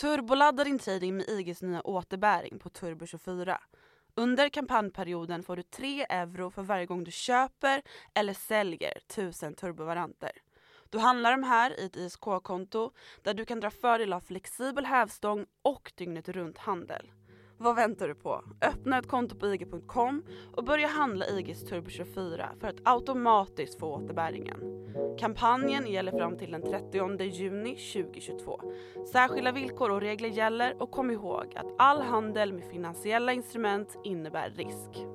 Turboladda din trading med IGs nya återbäring på Turbo24. Under kampanjperioden får du 3 euro för varje gång du köper eller säljer 1000 turbovaranter. Du handlar de här i ett ISK-konto där du kan dra fördel av flexibel hävstång och dygnet runt handel. Vad väntar du på? Öppna ett konto på IG.com och börja handla IGs Turbo24 för att automatiskt få återbäringen. Kampanjen gäller fram till den 30 juni 2022. Särskilda villkor och regler gäller och kom ihåg att all handel med finansiella instrument innebär risk.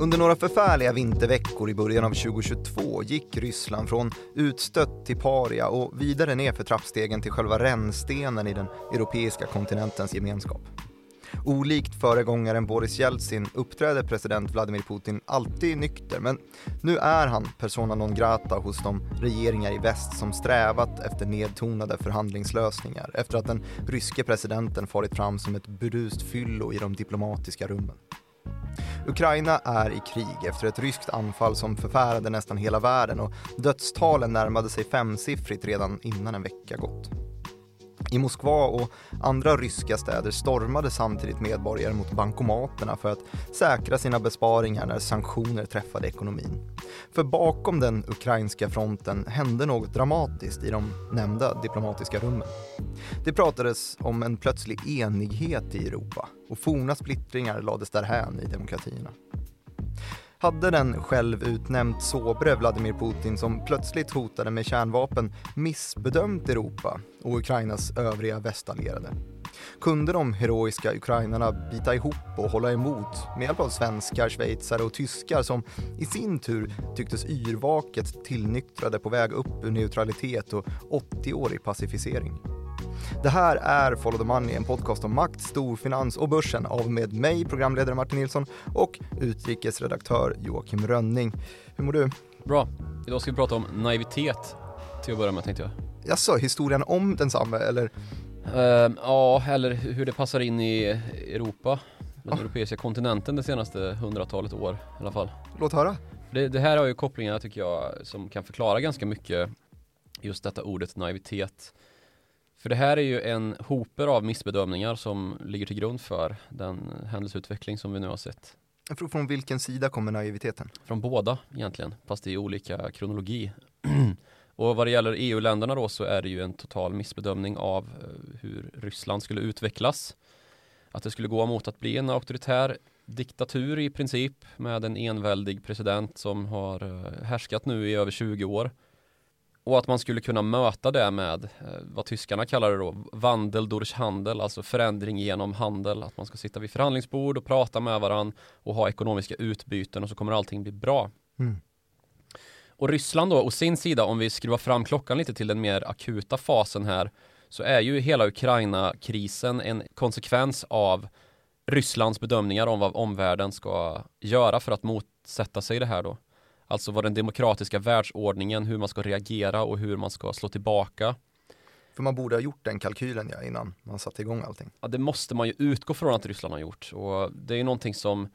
Under några förfärliga vinterveckor i början av 2022 gick Ryssland från utstött till paria och vidare ner för trappstegen till själva rännstenen i den europeiska kontinentens gemenskap. Olikt föregångaren Boris Jeltsin uppträder president Vladimir Putin alltid nykter men nu är han persona non grata hos de regeringar i väst som strävat efter nedtonade förhandlingslösningar efter att den ryske presidenten farit fram som ett brust fyllo i de diplomatiska rummen. Ukraina är i krig efter ett ryskt anfall som förfärade nästan hela världen och dödstalen närmade sig femsiffrigt redan innan en vecka gått. I Moskva och andra ryska städer stormade samtidigt medborgare mot bankomaterna för att säkra sina besparingar när sanktioner träffade ekonomin. För bakom den ukrainska fronten hände något dramatiskt i de nämnda diplomatiska rummen. Det pratades om en plötslig enighet i Europa och forna splittringar lades därhän i demokratierna hade den självutnämnt sobre Vladimir Putin som plötsligt hotade med kärnvapen missbedömt Europa och Ukrainas övriga västallierade. Kunde de heroiska ukrainarna bita ihop och hålla emot med hjälp av svenskar, schweizare och tyskar som i sin tur tycktes yrvaket tillnyktrade på väg upp ur neutralitet och 80-årig pacificering? Det här är Follow the Money, en podcast om makt, storfinans och börsen av med mig, programledare Martin Nilsson och utrikesredaktör Joakim Rönning. Hur mår du? Bra. Idag ska vi prata om naivitet till att börja med tänkte jag. Jaså, historien om densamma eller? Uh, ja, eller hur det passar in i Europa, den oh. europeiska kontinenten det senaste hundratalet år i alla fall. Låt höra. Det, det här har ju kopplingar tycker jag som kan förklara ganska mycket just detta ordet naivitet. För det här är ju en hoper av missbedömningar som ligger till grund för den händelseutveckling som vi nu har sett. Från vilken sida kommer naiviteten? Från båda egentligen, fast i olika kronologi. Och vad det gäller EU-länderna då så är det ju en total missbedömning av eh, hur Ryssland skulle utvecklas. Att det skulle gå mot att bli en auktoritär diktatur i princip med en enväldig president som har eh, härskat nu i över 20 år och att man skulle kunna möta det med eh, vad tyskarna kallar det då, vandel durch handel, alltså förändring genom handel. Att man ska sitta vid förhandlingsbord och prata med varandra och ha ekonomiska utbyten och så kommer allting bli bra. Mm. Och Ryssland då, å sin sida, om vi skruvar fram klockan lite till den mer akuta fasen här, så är ju hela Ukraina-krisen en konsekvens av Rysslands bedömningar om vad omvärlden ska göra för att motsätta sig det här då. Alltså vad den demokratiska världsordningen, hur man ska reagera och hur man ska slå tillbaka. För man borde ha gjort den kalkylen ja, innan man satte igång allting. Ja, det måste man ju utgå från att Ryssland har gjort. Och det är ju någonting som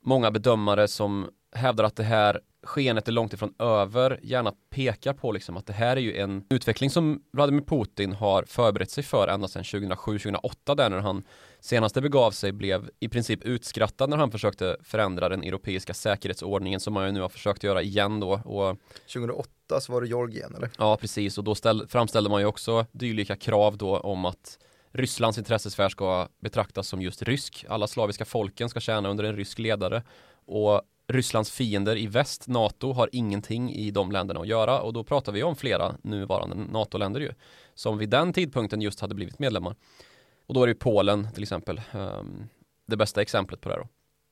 många bedömare som hävdar att det här skenet är långt ifrån över gärna pekar på liksom att det här är ju en utveckling som Vladimir Putin har förberett sig för ända sedan 2007-2008 där när han senaste begav sig blev i princip utskrattad när han försökte förändra den europeiska säkerhetsordningen som man ju nu har försökt göra igen då. Och 2008 så var det Georgien eller? Ja precis och då ställ, framställde man ju också dylika krav då om att Rysslands intressesfär ska betraktas som just rysk. Alla slaviska folken ska tjäna under en rysk ledare och Rysslands fiender i väst, NATO, har ingenting i de länderna att göra och då pratar vi om flera nuvarande NATO-länder ju som vid den tidpunkten just hade blivit medlemmar. Och då är det ju Polen till exempel um, det bästa exemplet på det då.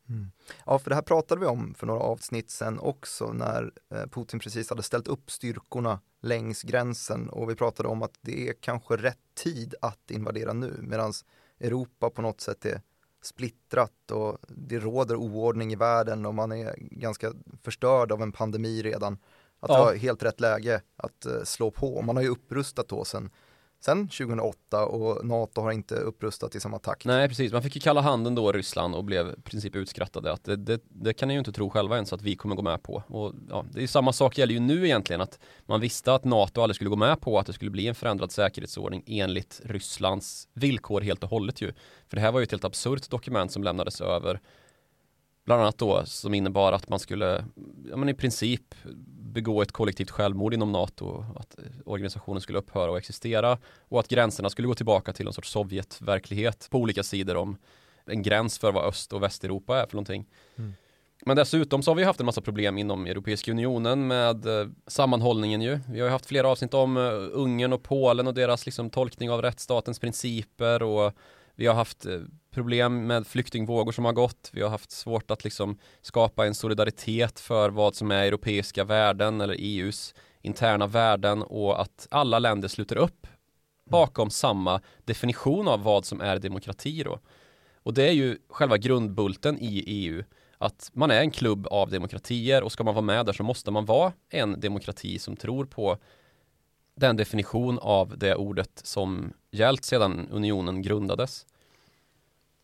Mm. Ja, för det här pratade vi om för några avsnitt sen också när eh, Putin precis hade ställt upp styrkorna längs gränsen och vi pratade om att det är kanske rätt tid att invadera nu medan Europa på något sätt är splittrat och det råder oordning i världen och man är ganska förstörd av en pandemi redan. Att ja. det var helt rätt läge att uh, slå på. Man har ju upprustat då sen, sedan 2008 och NATO har inte upprustat i samma takt. Nej precis, man fick ju kalla handen då Ryssland och blev i princip utskrattade att det, det, det kan ni ju inte tro själva ens att vi kommer gå med på. Och ja, det är samma sak gäller ju nu egentligen att man visste att NATO aldrig skulle gå med på att det skulle bli en förändrad säkerhetsordning enligt Rysslands villkor helt och hållet ju. För det här var ju ett helt absurt dokument som lämnades över bland annat då som innebar att man skulle ja, men i princip begå ett kollektivt självmord inom NATO, att organisationen skulle upphöra att existera och att gränserna skulle gå tillbaka till någon sorts Sovjetverklighet på olika sidor om en gräns för vad Öst och Västeuropa är för någonting. Mm. Men dessutom så har vi haft en massa problem inom Europeiska unionen med eh, sammanhållningen ju. Vi har ju haft flera avsnitt om eh, Ungern och Polen och deras liksom tolkning av rättsstatens principer och vi har haft eh, problem med flyktingvågor som har gått. Vi har haft svårt att liksom skapa en solidaritet för vad som är europeiska värden eller EUs interna värden och att alla länder sluter upp bakom samma definition av vad som är demokrati då. Och det är ju själva grundbulten i EU att man är en klubb av demokratier och ska man vara med där så måste man vara en demokrati som tror på den definition av det ordet som gällt sedan unionen grundades.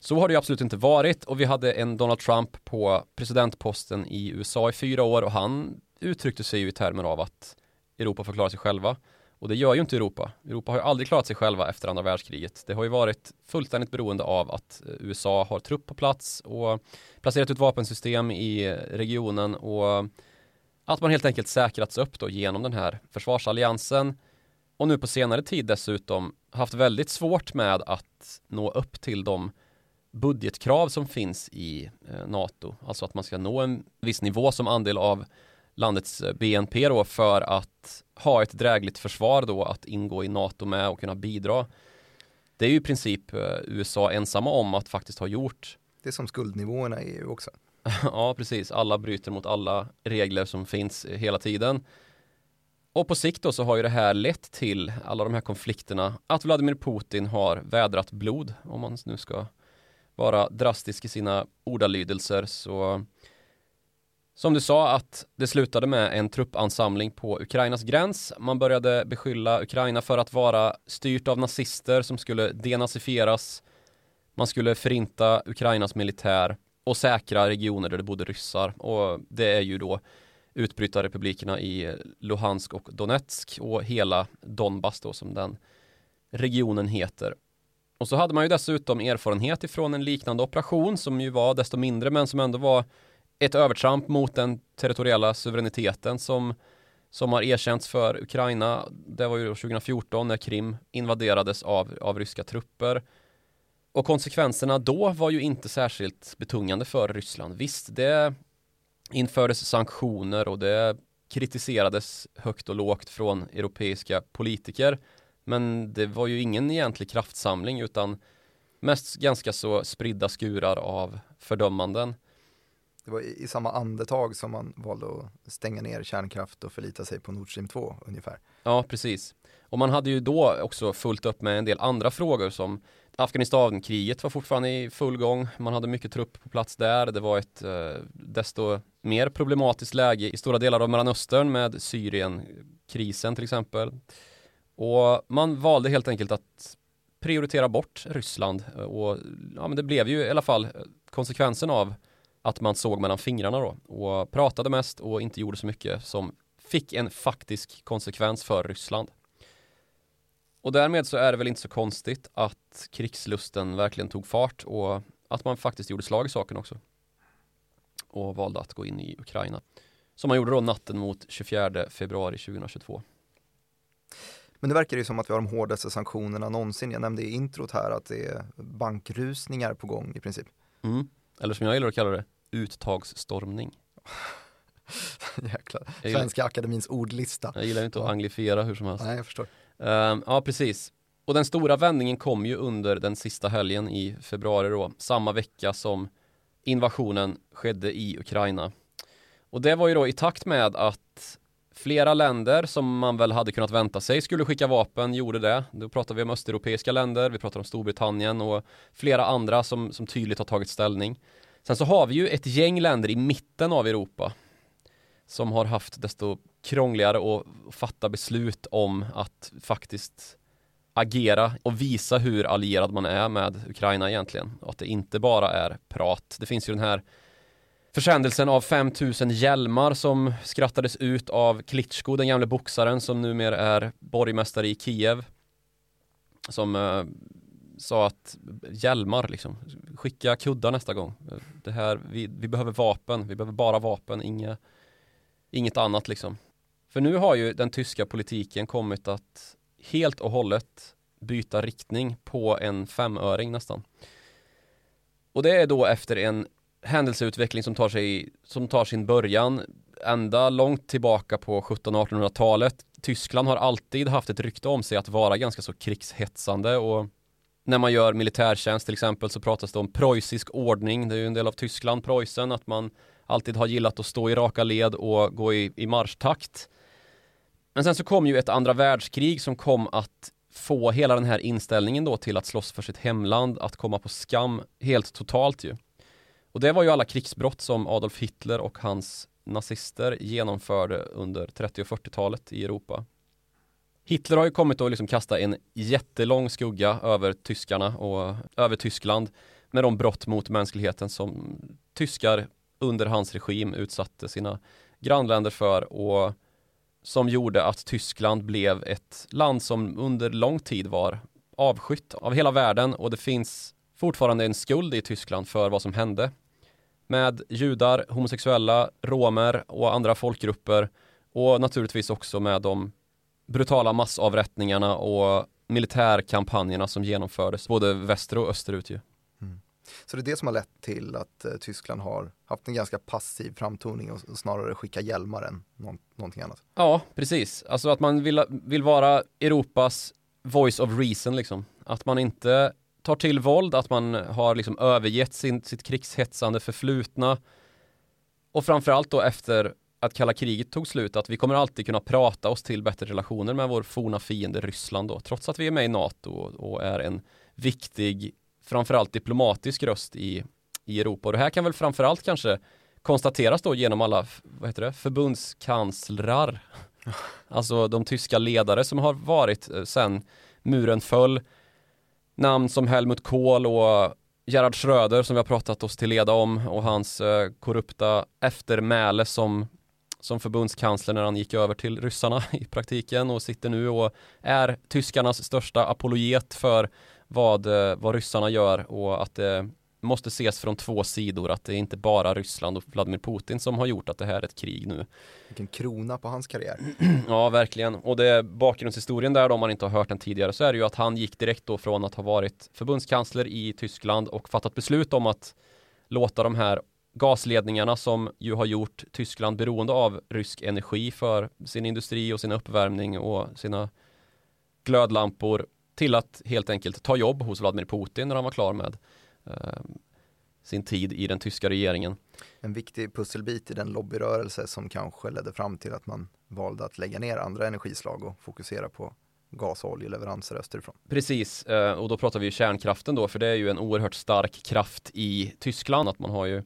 Så har det ju absolut inte varit och vi hade en Donald Trump på presidentposten i USA i fyra år och han uttryckte sig ju i termer av att Europa får klara sig själva. Och det gör ju inte Europa. Europa har ju aldrig klarat sig själva efter andra världskriget. Det har ju varit fullständigt beroende av att USA har trupp på plats och placerat ut vapensystem i regionen och att man helt enkelt säkrats upp då genom den här försvarsalliansen och nu på senare tid dessutom haft väldigt svårt med att nå upp till de budgetkrav som finns i eh, NATO. Alltså att man ska nå en viss nivå som andel av landets eh, BNP då för att ha ett drägligt försvar då att ingå i NATO med och kunna bidra. Det är ju i princip eh, USA ensamma om att faktiskt ha gjort. Det är som skuldnivåerna i EU också. ja, precis. Alla bryter mot alla regler som finns hela tiden. Och på sikt då så har ju det här lett till alla de här konflikterna att Vladimir Putin har vädrat blod om man nu ska vara drastisk i sina ordalydelser så som du sa att det slutade med en truppansamling på Ukrainas gräns. Man började beskylla Ukraina för att vara styrt av nazister som skulle denazifieras. Man skulle förinta Ukrainas militär och säkra regioner där det bodde ryssar och det är ju då utbrytarrepublikerna i Luhansk och Donetsk och hela Donbass då som den regionen heter. Och så hade man ju dessutom erfarenhet ifrån en liknande operation som ju var desto mindre men som ändå var ett övertramp mot den territoriella suveräniteten som, som har erkänts för Ukraina. Det var ju 2014 när Krim invaderades av, av ryska trupper. Och konsekvenserna då var ju inte särskilt betungande för Ryssland. Visst, det infördes sanktioner och det kritiserades högt och lågt från europeiska politiker. Men det var ju ingen egentlig kraftsamling utan mest ganska så spridda skurar av fördömanden. Det var i, i samma andetag som man valde att stänga ner kärnkraft och förlita sig på Nord Stream 2 ungefär. Ja, precis. Och man hade ju då också fullt upp med en del andra frågor som Afghanistankriget var fortfarande i full gång. Man hade mycket trupp på plats där. Det var ett eh, desto mer problematiskt läge i stora delar av Mellanöstern med Syrienkrisen till exempel. Och man valde helt enkelt att prioritera bort Ryssland och ja, men det blev ju i alla fall konsekvensen av att man såg mellan fingrarna då och pratade mest och inte gjorde så mycket som fick en faktisk konsekvens för Ryssland. Och därmed så är det väl inte så konstigt att krigslusten verkligen tog fart och att man faktiskt gjorde slag i saken också. Och valde att gå in i Ukraina. Som man gjorde då natten mot 24 februari 2022. Men det verkar ju som att vi har de hårdaste sanktionerna någonsin. Jag nämnde i introt här att det är bankrusningar på gång i princip. Mm. Eller som jag gillar att kalla det, uttagsstormning. Jäklar, Svenska Akademins ordlista. Jag gillar inte att anglifiera hur som helst. Nej, jag förstår. Uh, ja, precis. Och den stora vändningen kom ju under den sista helgen i februari då, samma vecka som invasionen skedde i Ukraina. Och det var ju då i takt med att Flera länder som man väl hade kunnat vänta sig skulle skicka vapen gjorde det. Då pratar vi om östeuropeiska länder, vi pratar om Storbritannien och flera andra som, som tydligt har tagit ställning. Sen så har vi ju ett gäng länder i mitten av Europa som har haft desto krångligare att fatta beslut om att faktiskt agera och visa hur allierad man är med Ukraina egentligen. Och att det inte bara är prat. Det finns ju den här försändelsen av 5000 hjälmar som skrattades ut av Klitschko, den gamle boxaren som numera är borgmästare i Kiev. Som eh, sa att hjälmar liksom, skicka kuddar nästa gång. Det här, vi, vi behöver vapen, vi behöver bara vapen, inga, inget annat liksom. För nu har ju den tyska politiken kommit att helt och hållet byta riktning på en femöring nästan. Och det är då efter en händelseutveckling som tar, sig, som tar sin början ända långt tillbaka på 1700-1800-talet. Tyskland har alltid haft ett rykte om sig att vara ganska så krigshetsande och när man gör militärtjänst till exempel så pratas det om preussisk ordning. Det är ju en del av Tyskland, Preussen, att man alltid har gillat att stå i raka led och gå i, i marschtakt. Men sen så kom ju ett andra världskrig som kom att få hela den här inställningen då till att slåss för sitt hemland att komma på skam helt totalt ju. Och det var ju alla krigsbrott som Adolf Hitler och hans nazister genomförde under 30 och 40-talet i Europa. Hitler har ju kommit att liksom kasta en jättelång skugga över tyskarna och över Tyskland med de brott mot mänskligheten som tyskar under hans regim utsatte sina grannländer för och som gjorde att Tyskland blev ett land som under lång tid var avskytt av hela världen och det finns fortfarande en skuld i Tyskland för vad som hände med judar, homosexuella, romer och andra folkgrupper och naturligtvis också med de brutala massavrättningarna och militärkampanjerna som genomfördes både väster och österut ju. Så det är det som har lett till att eh, Tyskland har haft en ganska passiv framtoning och snarare skicka hjälmar än någon, någonting annat. Ja, precis. Alltså att man vill, vill vara Europas voice of reason liksom. Att man inte tar till våld, att man har liksom övergett sin, sitt krigshetsande förflutna. Och framförallt då efter att kalla kriget tog slut, att vi kommer alltid kunna prata oss till bättre relationer med vår forna fiende Ryssland då, trots att vi är med i NATO och är en viktig, framförallt diplomatisk röst i, i Europa. Och det här kan väl framförallt kanske konstateras då genom alla, vad heter det, förbundskanslrar. Alltså de tyska ledare som har varit eh, sen muren föll. Namn som Helmut Kohl och Gerhard Schröder som vi har pratat oss till leda om och hans eh, korrupta eftermäle som som förbundskansler när han gick över till ryssarna i praktiken och sitter nu och är tyskarnas största apologet för vad, eh, vad ryssarna gör och att det måste ses från två sidor att det är inte bara Ryssland och Vladimir Putin som har gjort att det här är ett krig nu. Vilken krona på hans karriär. ja, verkligen. Och det bakgrundshistorien där då, om man inte har hört den tidigare så är det ju att han gick direkt då från att ha varit förbundskansler i Tyskland och fattat beslut om att låta de här gasledningarna som ju har gjort Tyskland beroende av rysk energi för sin industri och sin uppvärmning och sina glödlampor till att helt enkelt ta jobb hos Vladimir Putin när han var klar med eh, sin tid i den tyska regeringen. En viktig pusselbit i den lobbyrörelse som kanske ledde fram till att man valde att lägga ner andra energislag och fokusera på gas och oljeleveranser österifrån. Precis, eh, och då pratar vi ju kärnkraften då, för det är ju en oerhört stark kraft i Tyskland, att man har ju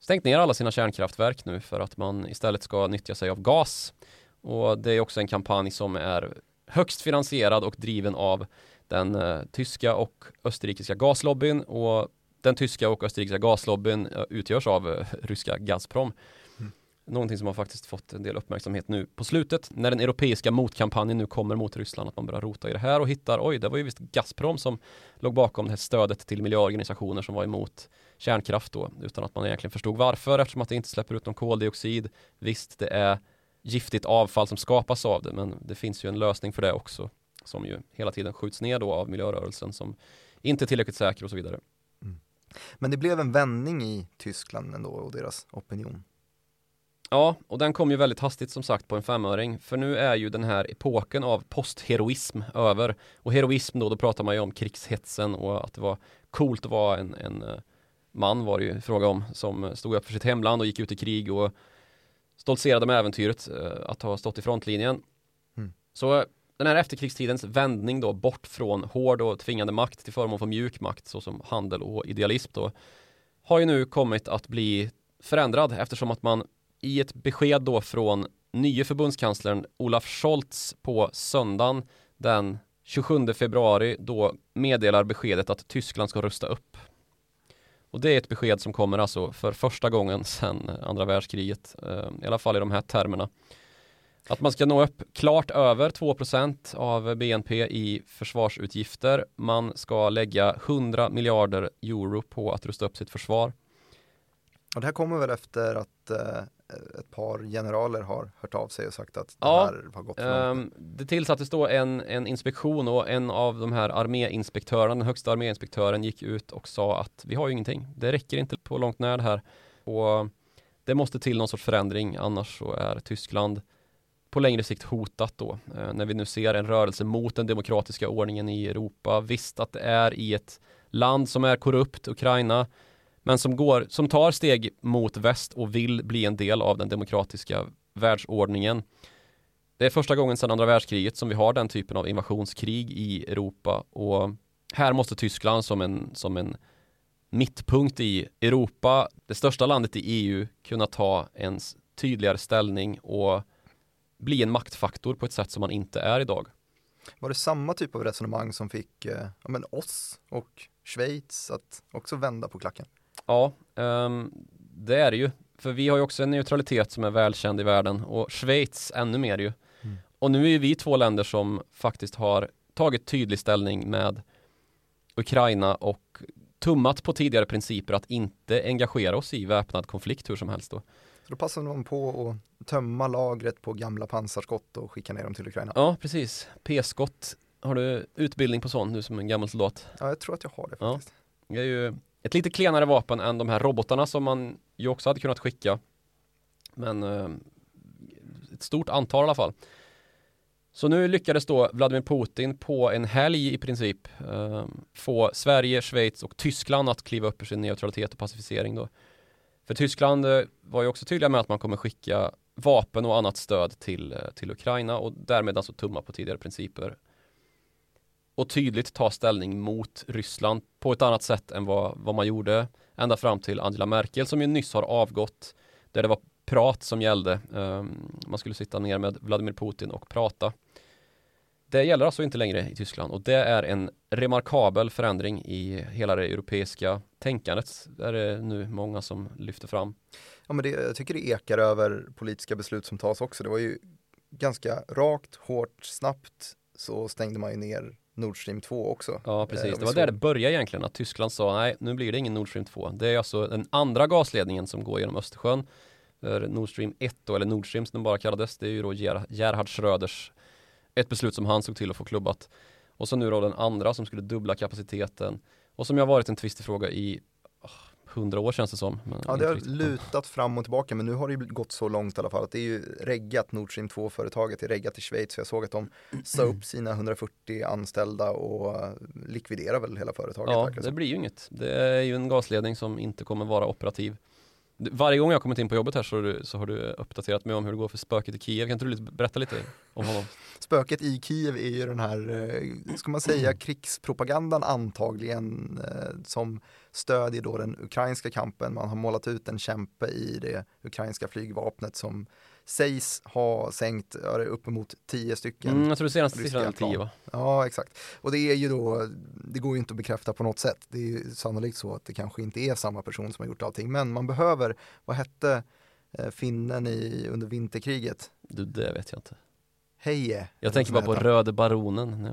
stängt ner alla sina kärnkraftverk nu för att man istället ska nyttja sig av gas. Och det är också en kampanj som är högst finansierad och driven av den eh, tyska och österrikiska gaslobbyn och den tyska och österrikiska gaslobbyn eh, utgörs av eh, ryska Gazprom. Mm. Någonting som har faktiskt fått en del uppmärksamhet nu på slutet när den europeiska motkampanjen nu kommer mot Ryssland att man börjar rota i det här och hittar oj det var ju visst Gazprom som låg bakom det här stödet till miljöorganisationer som var emot kärnkraft då utan att man egentligen förstod varför eftersom att det inte släpper ut någon koldioxid. Visst, det är giftigt avfall som skapas av det men det finns ju en lösning för det också som ju hela tiden skjuts ner då av miljörörelsen som inte är tillräckligt säker och så vidare. Mm. Men det blev en vändning i Tyskland ändå och deras opinion. Ja, och den kom ju väldigt hastigt som sagt på en femöring. För nu är ju den här epoken av postheroism över. Och heroism då, då pratar man ju om krigshetsen och att det var coolt att vara en, en eh, man var det ju fråga om som stod upp för sitt hemland och gick ut i krig och stoltserade med äventyret eh, att ha stått i frontlinjen. Mm. Så den här efterkrigstidens vändning då bort från hård och tvingande makt till förmån för mjuk makt såsom handel och idealism då har ju nu kommit att bli förändrad eftersom att man i ett besked då från nye förbundskanslern Olaf Scholz på söndagen den 27 februari då meddelar beskedet att Tyskland ska rusta upp. Och det är ett besked som kommer alltså för första gången sedan andra världskriget, eh, i alla fall i de här termerna. Att man ska nå upp klart över 2% av BNP i försvarsutgifter. Man ska lägga 100 miljarder euro på att rusta upp sitt försvar. Och det här kommer väl efter att eh, ett par generaler har hört av sig och sagt att Ja, det här har gått för långt. Um, det tillsattes då en, en inspektion och en av de här arméinspektörerna, den högsta arméinspektören gick ut och sa att vi har ju ingenting. Det räcker inte på långt när det här. Och det måste till någon sorts förändring annars så är Tyskland på längre sikt hotat då. Eh, när vi nu ser en rörelse mot den demokratiska ordningen i Europa. Visst att det är i ett land som är korrupt, Ukraina, men som, går, som tar steg mot väst och vill bli en del av den demokratiska världsordningen. Det är första gången sedan andra världskriget som vi har den typen av invasionskrig i Europa och här måste Tyskland som en, som en mittpunkt i Europa, det största landet i EU, kunna ta en tydligare ställning och bli en maktfaktor på ett sätt som man inte är idag. Var det samma typ av resonemang som fick eh, ja, men oss och Schweiz att också vända på klacken? Ja, ehm, det är det ju. För vi har ju också en neutralitet som är välkänd i världen och Schweiz ännu mer ju. Mm. Och nu är ju vi två länder som faktiskt har tagit tydlig ställning med Ukraina och tummat på tidigare principer att inte engagera oss i väpnad konflikt hur som helst då. Så då passade man på att tömma lagret på gamla pansarskott och skicka ner dem till Ukraina. Ja, precis. P-skott. Har du utbildning på sånt nu som en gammal soldat? Ja, jag tror att jag har det Ja. faktiskt. Det är ju ett lite klenare vapen än de här robotarna som man ju också hade kunnat skicka. Men eh, ett stort antal i alla fall. Så nu lyckades då Vladimir Putin på en helg i princip eh, få Sverige, Schweiz och Tyskland att kliva upp ur sin neutralitet och pacificering då. För Tyskland eh, var ju också tydliga med att man kommer skicka vapen och annat stöd till, eh, till Ukraina och därmed alltså tumma på tidigare principer och tydligt ta ställning mot Ryssland på ett annat sätt än vad, vad man gjorde ända fram till Angela Merkel som ju nyss har avgått där det var prat som gällde. Ehm, man skulle sitta ner med Vladimir Putin och prata. Det gäller alltså inte längre i Tyskland och det är en remarkabel förändring i hela det europeiska tänkandet. Det är det nu många som lyfter fram. Ja, men det, jag tycker det ekar över politiska beslut som tas också. Det var ju ganska rakt, hårt, snabbt så stängde man ju ner Nord Stream 2 också. Ja Eh, precis, det var där det började egentligen att Tyskland sa nej nu blir det ingen Nord Stream 2 Det är alltså den andra gasledningen som går genom Östersjön. Nord Stream 1 då, eller Nord Stream som den bara kallades Det är ju då Ger- Gerhard Schröders Ett beslut som han såg till att få klubbat. Och så nu då den andra som skulle dubbla kapaciteten. Och som har varit en tvistig fråga i hundra år känns det som Ja, det har lutat fram och tillbaka men nu har det ju gått så långt i alla fall att det är ju reggat Nord Stream 2-företaget är reggat i Schweiz. Så jag såg att de sa upp sina 140 anställda och eh, likviderar väl hela företaget. Ja, det blir ju inget. Det är ju en gasledning som inte kommer vara operativ. Varje gång jag har kommit in på jobbet här så har, du, så har du uppdaterat mig om hur det går för spöket i Kiev. Kan inte du berätta lite om honom? Spöket i Kiev är ju den här, eh, ska man säga, krigspropagandan antagligen eh, som stödjer då den ukrainska kampen. Man har målat ut en kämpe i det ukrainska flygvapnet som sägs ha sänkt uppemot tio stycken Mm, jag tror det senaste siffran är. 10 va? Ja, exakt. Och det är ju då, det går ju inte att bekräfta på något sätt. Det är ju sannolikt så att det kanske inte är samma person som har gjort allting. Men man behöver, vad hette eh, finnen i, under vinterkriget? Du, det vet jag inte. Heje. Jag tänker bara på Röde Baronen.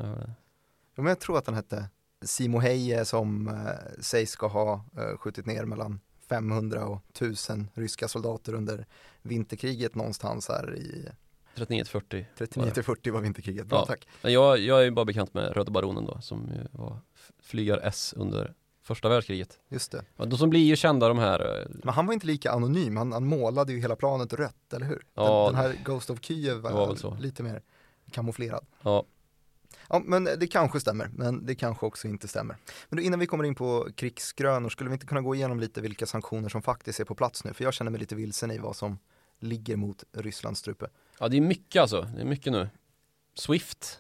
Ja, men jag tror att den hette Simo Heje som eh, sägs ska ha eh, skjutit ner mellan 500 och 1000 ryska soldater under vinterkriget någonstans här i 3940. 39 till 40 var vinterkriget. Bra, Ja. tack. Jag, jag är bara bekant med Röde Baronen då, som var flygar-S under första världskriget. Just det. Ja, De som blir ju kända de här, eh, Men han var inte lika anonym, han, han målade ju hela planet rött, eller hur? Ja, den, den här Ghost of Kiev var var lite mer kamouflerad. ja, Ja, men det kanske stämmer, men det kanske också inte stämmer. Men då, innan vi kommer in på krigsgrönor, skulle vi inte kunna gå igenom lite vilka sanktioner som faktiskt är på plats nu? För jag känner mig lite vilsen i vad som ligger mot Rysslands strupe. ja det är mycket alltså, det är mycket nu. Swift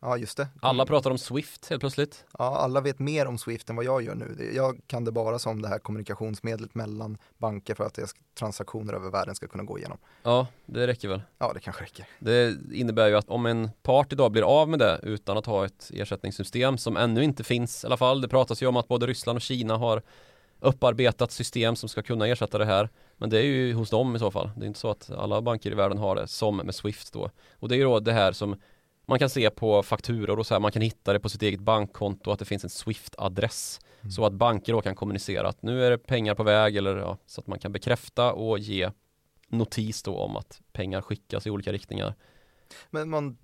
Ja, just det. Alla pratar om Swift helt plötsligt. Ja, alla vet mer om Swift än vad jag gör nu. Jag kan det bara som det här kommunikationsmedlet mellan banker för att deras transaktioner över världen ska kunna gå igenom. Ja, det räcker väl. Ja, det kanske räcker. Det innebär ju att om en part idag blir av med det utan att ha ett ersättningssystem som ännu inte finns i alla fall. Det pratas ju om att både Ryssland och Kina har upparbetat system som ska kunna ersätta det här. Men det är ju hos dem i så fall. Det är inte så att alla banker i världen har det som med Swift då. Och det är ju då det här som man kan se på fakturor och så här, man kan hitta det på sitt eget bankkonto att det finns en Swift-adress. Mm. Så att banker då kan kommunicera att nu är det pengar på väg eller ja, så att man kan bekräfta och ge notis då om att pengar skickas i olika riktningar. Men man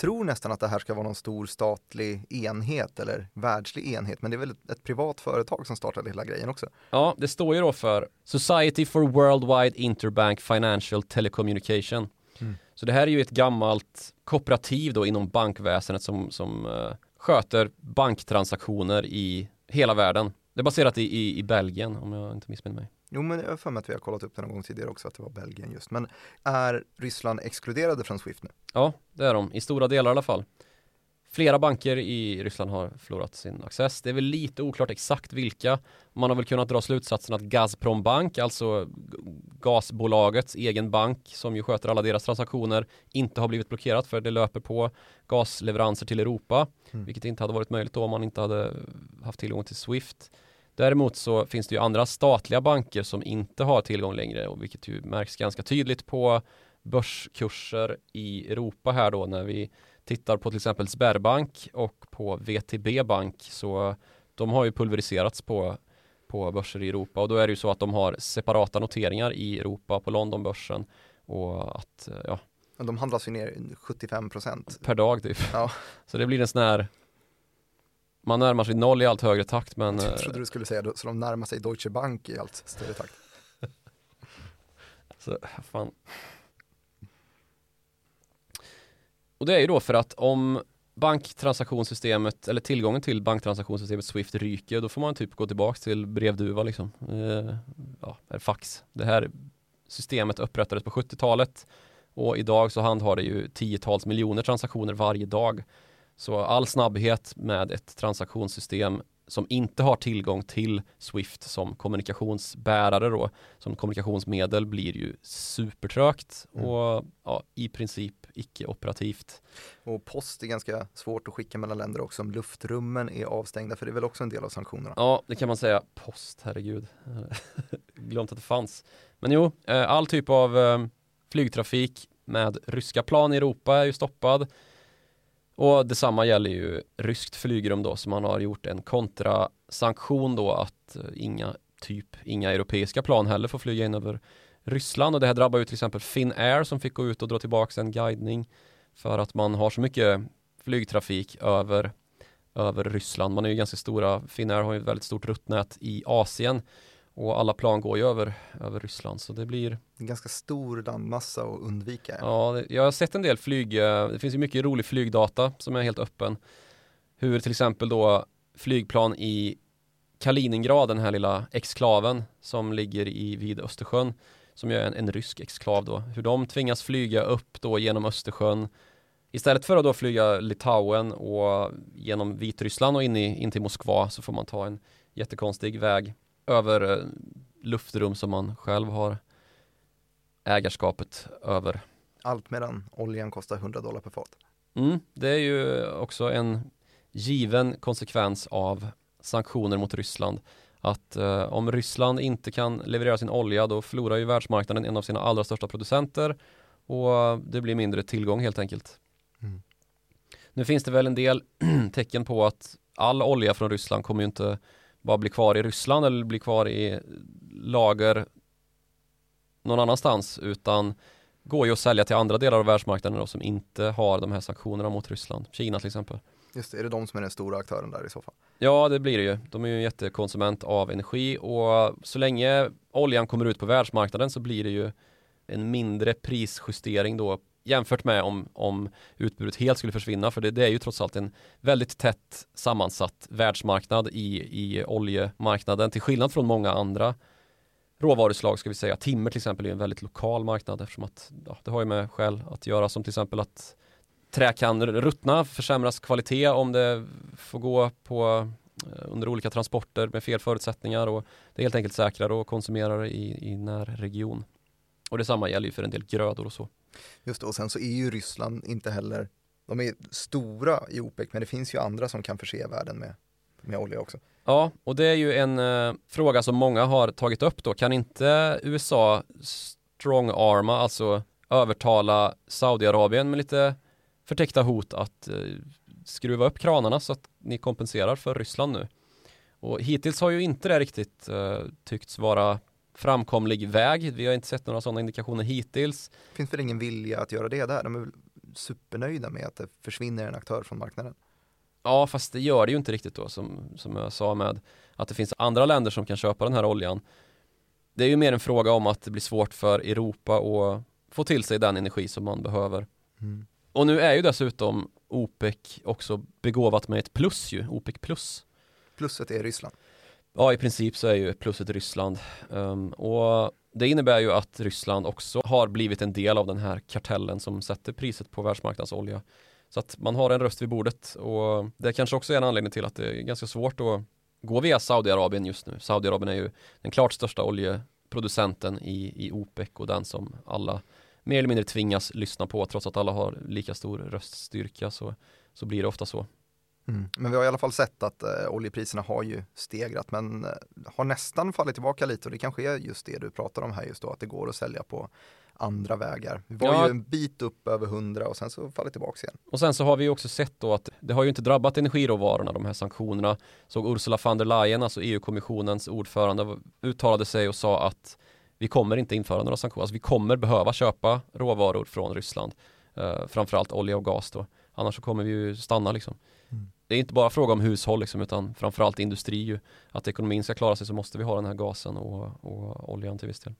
tror nästan att det här ska vara någon stor statlig enhet eller världslig enhet, men det är väl ett, ett privat företag som startade hela grejen också. Ja, det står ju då för Society for Worldwide Interbank Financial Telecommunication. Så det här är ju ett gammalt kooperativ då inom bankväsendet som, som eh, sköter banktransaktioner i hela världen. Det är baserat i, i, i Belgien om jag inte missminner mig. Jo, men jag har för mig att vi har kollat upp det någon gång tidigare också, att det var Belgien just. Men är Ryssland exkluderade från Swift nu? Ja, det är de. I stora delar i alla fall. Flera banker i Ryssland har förlorat sin access. Det är väl lite oklart exakt vilka. Man har väl kunnat dra slutsatsen att Gazprom Bank, alltså gasbolagets egen bank som ju sköter alla deras transaktioner, inte har blivit blockerat för det löper på gasleveranser till Europa, Mm. vilket inte hade varit möjligt då om man inte hade haft tillgång till Swift. Däremot så finns det ju andra statliga banker som inte har tillgång längre och vilket ju märks ganska tydligt på börskurser i Europa här då när vi tittar på till exempel Sberbank och på VTB Bank så de har ju pulveriserats på, på börser i Europa och då är det ju så att de har separata noteringar i Europa på Londonbörsen och att, eh, ja, Men de handlas ju ner 75 procent. per dag typ. Ja. Så det blir en sån här man närmar sig noll i allt högre takt men eh, Jag trodde du skulle säga så de närmar sig Deutsche Bank i allt större takt. Så, fan. Och det är ju då för att om banktransaktionssystemet eller tillgången till banktransaktionssystemet Swift ryker då får man typ gå tillbaks till brevduva liksom. Eh, ja, eller fax. Det här systemet upprättades på 70-talet och idag så handhar det ju tiotals miljoner transaktioner varje dag. Så all snabbhet med ett transaktionssystem som inte har tillgång till Swift som kommunikationsbärare då, som kommunikationsmedel blir ju supertrögt Mm. och ja, i princip icke-operativt. Och post är ganska svårt att skicka mellan länder också om luftrummen är avstängda, för det är väl också en del av sanktionerna. Ja, det kan man säga. Post, herregud. Glömt att det fanns. Men jo, eh, all typ av eh, flygtrafik med ryska plan i Europa är ju stoppad. Och detsamma gäller ju ryskt flygrum då, så man har gjort en kontrasanktion då att eh, inga typ, inga europeiska plan heller får flyga in över Ryssland och det här drabbar ju till exempel Finnair som fick gå ut och dra tillbaka en guidning för att man har så mycket flygtrafik över över Ryssland. Man är ju ganska stora, Finnair har ju ett väldigt stort ruttnät i Asien och alla plan går ju över, över Ryssland så det blir En ganska stor landmassa att undvika. Ja, jag har sett en del flyg, eh, det finns ju mycket rolig flygdata som är helt öppen. Hur till exempel då flygplan i Kaliningrad, den här lilla exklaven som ligger i, vid Östersjön, som är en, en rysk exklav då, hur de tvingas flyga upp då genom Östersjön Istället för att då flyga Litauen och genom Vitryssland och in, i, in till Moskva så får man ta en jättekonstig väg över eh, luftrum som man själv har ägarskapet över. Allt medan oljan kostar 100 dollar per fat. Mm, det är ju också en given konsekvens av sanktioner mot Ryssland. Att eh, om Ryssland inte kan leverera sin olja då förlorar ju världsmarknaden en av sina allra största producenter och det blir mindre tillgång helt enkelt. Mm. Nu finns det väl en del tecken på att all olja från Ryssland kommer ju inte bara bli kvar i Ryssland eller bli kvar i lager någon annanstans utan går ju att sälja till andra delar av världsmarknaden då, som inte har de här sanktionerna mot Ryssland. Kina till exempel. Just det, är det de som är den stora aktören där i så fall? Ja, det blir det ju. De är ju en jättekonsument av energi och så länge oljan kommer ut på världsmarknaden så blir det ju en mindre prisjustering då jämfört med om, om utbudet helt skulle försvinna för det, det är ju trots allt en väldigt tätt sammansatt världsmarknad i, i oljemarknaden till skillnad från många andra råvaruslag ska vi säga. Timmer till exempel är en väldigt lokal marknad eftersom att ja, det har ju med skäl att göra som till exempel att trä kan ruttna, försämras kvalitet om det får gå på eh, under olika transporter med fel förutsättningar och det är helt enkelt säkrare att konsumera i, i närregion. Och detsamma gäller ju för en del grödor och så. Just det, och sen så är ju Ryssland inte heller, de är stora i OPEC men det finns ju andra som kan förse världen med, med olja också. Ja, och det är ju en eh, fråga som många har tagit upp då. Kan inte USA strong-arma, alltså övertala Saudiarabien med lite förtäckta hot att eh, skruva upp kranarna så att ni kompenserar för Ryssland nu? Och hittills har ju inte det riktigt eh, tyckts vara framkomlig väg. Vi har inte sett några sådana indikationer hittills. Finns väl ingen vilja att göra det där? De är väl supernöjda med att det försvinner en aktör från marknaden. Ja, fast det gör det ju inte riktigt då som, som jag sa med att det finns andra länder som kan köpa den här oljan. Det är ju mer en fråga om att det blir svårt för Europa att få till sig den energi som man behöver. Mm. Och nu är ju dessutom OPEC också begåvat med ett plus ju, OPEC plus. Plusset är Ryssland. Ja, i princip så är ju plusset Ryssland. Um, och det innebär ju att Ryssland också har blivit en del av den här kartellen som sätter priset på världsmarknadsolja. Så att man har en röst vid bordet och det kanske också är en anledning till att det är ganska svårt att gå via Saudiarabien just nu. Saudiarabien är ju den klart största oljeproducenten i, i OPEC och den som alla mer eller mindre tvingas lyssna på trots att alla har lika stor röststyrka så, så blir det ofta så. Mm. Men vi har i alla fall sett att eh, oljepriserna har ju stegrat men eh, har nästan fallit tillbaka lite och det kanske är just det du pratar om här just då att det går att sälja på andra vägar. Vi var ja. ju en bit upp över 100 och sen så faller tillbaka igen. Och sen så har vi också sett då att det har ju inte drabbat energiråvarorna, de här sanktionerna. Så Ursula von der Leyen, alltså EU-kommissionens ordförande, uttalade sig och sa att vi kommer inte införa några sanktioner. Alltså vi kommer behöva köpa råvaror från Ryssland. Eh, framförallt olja och gas då. Annars så kommer vi ju stanna liksom. Mm. Det är inte bara fråga om hushåll liksom, utan framförallt industri ju. Att ekonomin ska klara sig så måste vi ha den här gasen och, och oljan till viss del.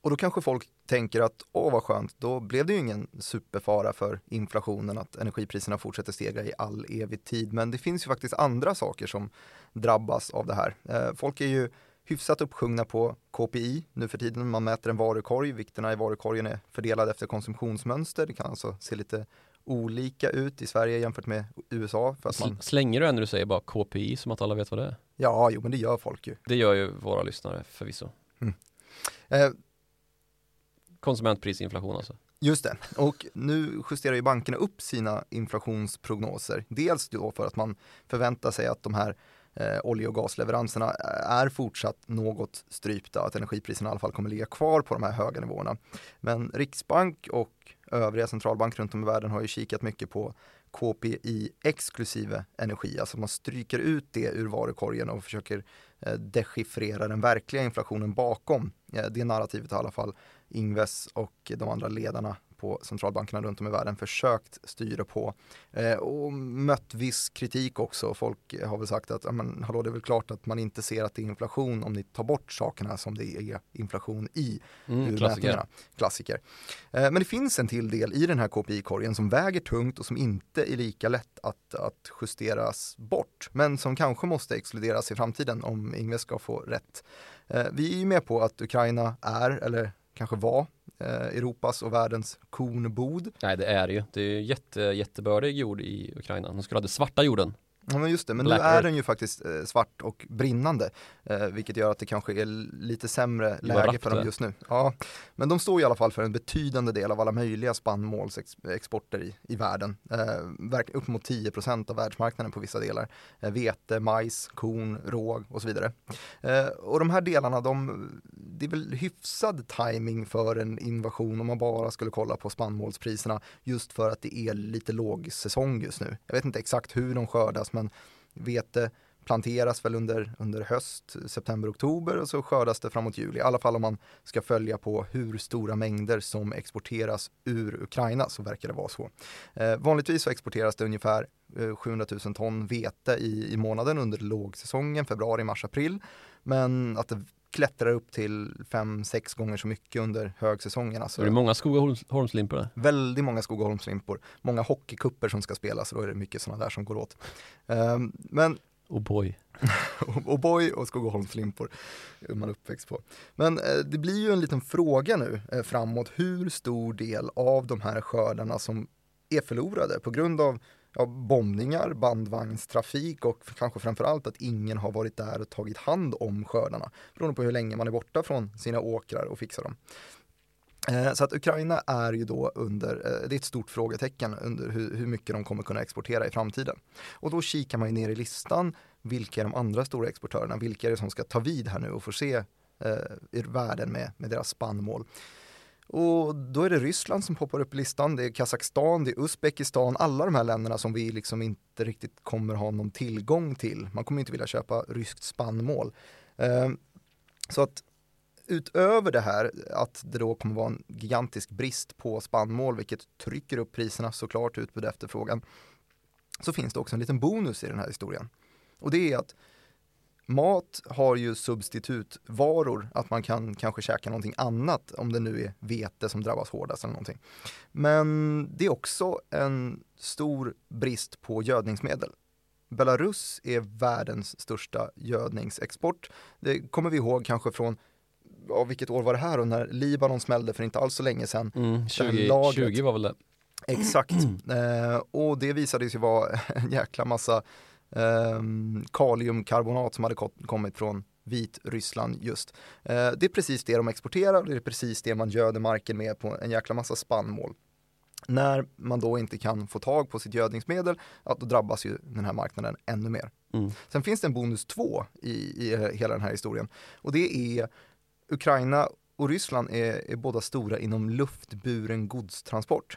Och då kanske folk tänker att åh vad skönt, då blev det ju ingen superfara för inflationen att energipriserna fortsätter stegra i all evig tid. Men det finns ju faktiskt andra saker som drabbas av det här. Eh, folk är ju hyfsat uppsjungna på KPI nu för tiden. Man mäter en varukorg, vikterna i varukorgen är fördelade efter konsumtionsmönster. Det kan alltså se lite olika ut i Sverige jämfört med USA. För att man... Slänger du när du säger bara KPI som att alla vet vad det är? Ja, jo men det gör folk ju. Det gör ju våra lyssnare förvisso. Mm. Eh, Konsumentprisinflation alltså. Just det, och nu justerar ju bankerna upp sina inflationsprognoser. Dels då för att man förväntar sig att de här eh, olje och gasleveranserna eh, är fortsatt något strypta, att energipriserna i alla fall kommer ligga kvar på de här höga nivåerna. Men Riksbank och övriga centralbank runt om i världen har ju kikat mycket på KPI exklusive energi, alltså man stryker ut det ur varukorgen och försöker eh, dechiffrera den verkliga inflationen bakom. Eh, det narrativet har i alla fall Ingves och de andra ledarna på centralbankerna runt om i världen försökt styra på eh, och mött viss kritik också. Folk har väl sagt att men, hallå, det är väl klart att man inte ser att det är inflation om ni tar bort sakerna som det är inflation i mm, klassiker. klassiker. Eh, men det finns en till del i den här KPI-korgen som väger tungt och som inte är lika lätt att, att justeras bort men som kanske måste exkluderas i framtiden om Ingves ska få rätt. Eh, vi är ju med på att Ukraina är, eller kanske var Eh, Europas och världens kornbod. Nej det är det ju. Det är jätte, jättebördig jord i Ukraina. De skulle ha den svarta jorden. Ja men just det, men Black nu är den ju faktiskt eh, svart och brinnande. Eh, vilket gör att det kanske är lite sämre läge för dem just nu. Ja, men de står i alla fall för en betydande del av alla möjliga spannmålsexporter i, i världen. Eh, upp mot 10% av världsmarknaden på vissa delar. Eh, vete, majs, korn, råg och så vidare. Eh, och de här delarna, de, det är väl hyfsad timing för en invasion om man bara skulle kolla på spannmålspriserna just för att det är lite låg säsong just nu. Jag vet inte exakt hur de skördas men vete planteras väl under, under höst, september, oktober och så skördas det framåt juli. I alla fall om man ska följa på hur stora mängder som exporteras ur Ukraina så verkar det vara så. Eh, vanligtvis så exporteras det ungefär eh, 700 000 ton vete i, i månaden under lågsäsongen, februari, mars, april. Men att det klättrar upp till 5-6 gånger så mycket under högsäsongen. Alltså, är det många Skogaholmslimpor? Väldigt många Skogaholmslimpor. Många hockeykupper som ska spelas, då är det mycket sådana där som går åt. Um, men Oh boy. och boy och Skogaholmslimpor är man uppväxt på. Men eh, det blir ju en liten fråga nu eh, framåt hur stor del av de här skördarna som är förlorade på grund av ja, bombningar, bandvagnstrafik och kanske framförallt att ingen har varit där och tagit hand om skördarna beroende på hur länge man är borta från sina åkrar och fixar dem. Eh, så att Ukraina är ju då under, eh, det är ett stort frågetecken under hur, hur, mycket de kommer kunna exportera i framtiden. Och då kikar man ju ner i listan, vilka är de andra stora exportörerna, vilka är det som ska ta vid här nu och få se eh, världen med, med deras spannmål. Och då är det Ryssland som poppar upp i listan, det är Kazakstan, det är Uzbekistan, alla de här länderna som vi liksom inte riktigt kommer ha någon tillgång till. Man kommer inte vilja köpa ryskt spannmål. Ehm, så att utöver det här att det då kommer vara en gigantisk brist på spannmål, vilket trycker upp priserna såklart, utbud och efterfrågan, så finns det också en liten bonus i den här historien. Och det är att mat har ju substitutvaror, att man kan kanske käka någonting annat om det nu är vete som drabbas hårdast eller någonting. Men det är också en stor brist på gödningsmedel. Belarus är världens största gödningsexport. Det kommer vi ihåg kanske från ja, vilket år var det här då, när Libanon smällde för inte alls så länge sedan. Mm, 20, 20 var väl det. Exakt, eh, och det visade sig vara en jäkla massa eh, kaliumkarbonat som hade kommit från Vitryssland just. Eh, det är precis det de exporterar, det är precis det man göder marken med på en jäkla massa spannmål. När man då inte kan få tag på sitt gödningsmedel, ja, då drabbas ju den här marknaden ännu mer. Mm. Sen finns det en bonus två i, i hela den här historien och det är Ukraina och Ryssland är, är båda stora inom luftburen godstransport.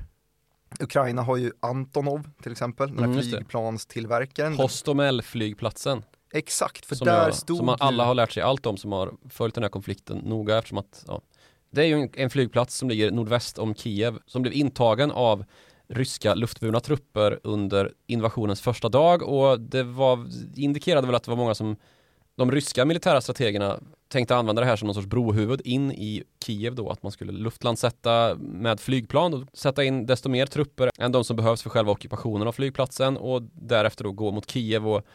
Ukraina har ju Antonov till exempel, den här mm, flygplanstillverkaren. Hostomel-flygplatsen. Exakt, för som där jag, stod Som man alla har lärt sig allt om som har följt den här konflikten noga eftersom att ja, Det är ju en, en flygplats som ligger nordväst om Kiev som blev intagen av ryska luftburna trupper under invasionens första dag och det var indikerade väl att det var många som de ryska militära strategerna tänkte använda det här som någon sorts brohuvud in i Kiev då, att man skulle luftlandsätta med flygplan och sätta in desto mer trupper än de som behövs för själva ockupationen av flygplatsen och därefter då gå mot Kiev och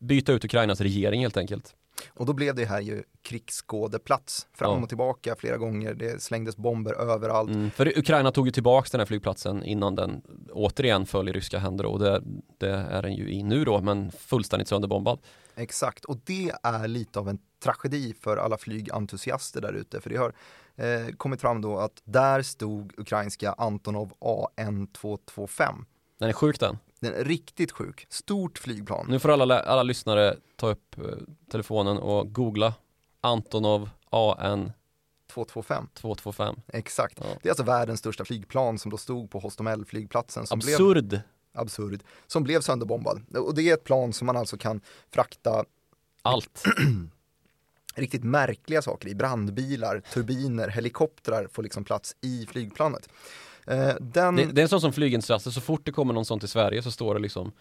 byta ut Ukrainas regering helt enkelt. Och då blev det här ju krigsskådeplats fram och tillbaka flera gånger. Det slängdes bomber överallt. Mm, för Ukraina tog ju tillbaka den här flygplatsen innan den återigen föll i ryska händer och det, det är den ju i nu då, men fullständigt sönderbombad. Exakt, och det är lite av en tragedi för alla flygentusiaster där ute, för det har eh, kommit fram då att där stod ukrainska Antonov AN225. Den är sjuk den. Den är riktigt sjuk. Stort flygplan. Nu får alla, alla lyssnare ta upp eh, telefonen och googla Antonov AN 225. 225. Exakt. Ja. Det är alltså världens största flygplan som då stod på Hostomel flygplatsen. Absurd. Blev, absurd. Som blev sönderbombad. Och det är ett plan som man alltså kan frakta allt. riktigt märkliga saker i. Brandbilar, turbiner, helikoptrar får liksom plats i flygplanet. Eh, den... det, det, är en sån som flygentusiaster, så fort det kommer någon sån till Sverige så står det liksom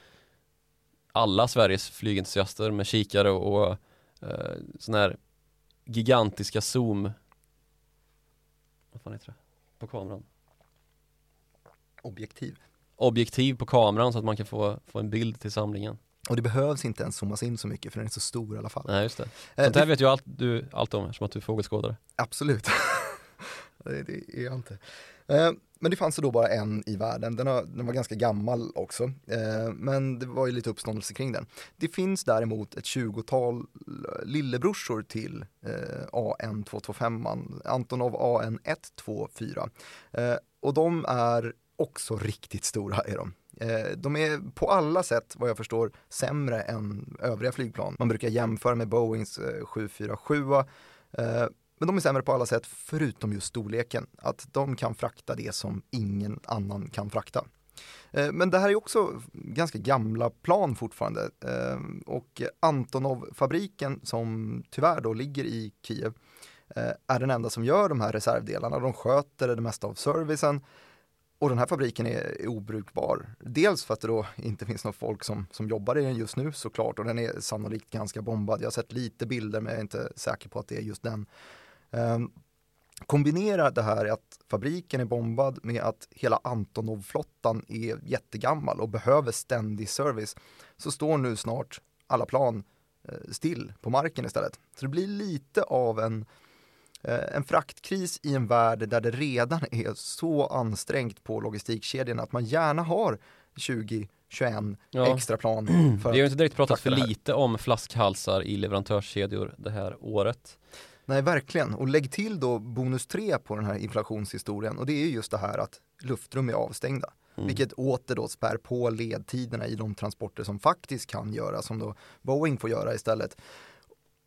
alla Sveriges flygentusiaster med kikare och, och eh, sån här gigantiska zoom vad fan heter det? På kameran Objektiv Objektiv på kameran så att man kan få, få en bild till samlingen och det behövs inte ens zoomas in så mycket för den är så stor i alla fall. Nej just det. Eh, Sånt här vet ju allt, du allt om eftersom att du är fågelskådare. Absolut. det, det, är jag inte. Eh, men det fanns då bara en i världen, den, har, den var ganska gammal också, eh, men det var ju lite uppståndelse kring den. Det finns däremot ett tjugotal lillebrorsor till eh, AN225, Antonov AN124. Och de är också riktigt stora är de. Eh, de är på alla sätt, vad jag förstår, sämre än övriga flygplan. Man brukar jämföra med Boeings eh, 747 eh, men de är sämre på alla sätt förutom just storleken, att de kan frakta det som ingen annan kan frakta. Men det här är också ganska gamla plan fortfarande och Antonov-fabriken som tyvärr då ligger i Kiev är den enda som gör de här reservdelarna. De sköter det mesta av servicen och den här fabriken är obrukbar. Dels för att det då inte finns något folk som, som jobbar i den just nu såklart och den är sannolikt ganska bombad. Jag har sett lite bilder men jag är inte säker på att det är just den. Um, kombinera det här att fabriken är bombad med att hela Antonov-flottan är jättegammal och behöver ständig service så står nu snart alla plan eh, still på marken istället. Så det blir lite av en Eh, en fraktkris i en värld där det redan är så ansträngt på logistikkedjan att man gärna har 20 21 Ja. extra plan. För Vi har inte direkt pratat för lite om flaskhalsar i leverantörskedjor det här året. nej, verkligen. Och lägg till då bonus 3 på den här inflationshistorien och det är just det här att luftrum är avstängda. Mm. Vilket åter då spär på ledtiderna i de transporter som faktiskt kan göras, som då Boeing får göra istället.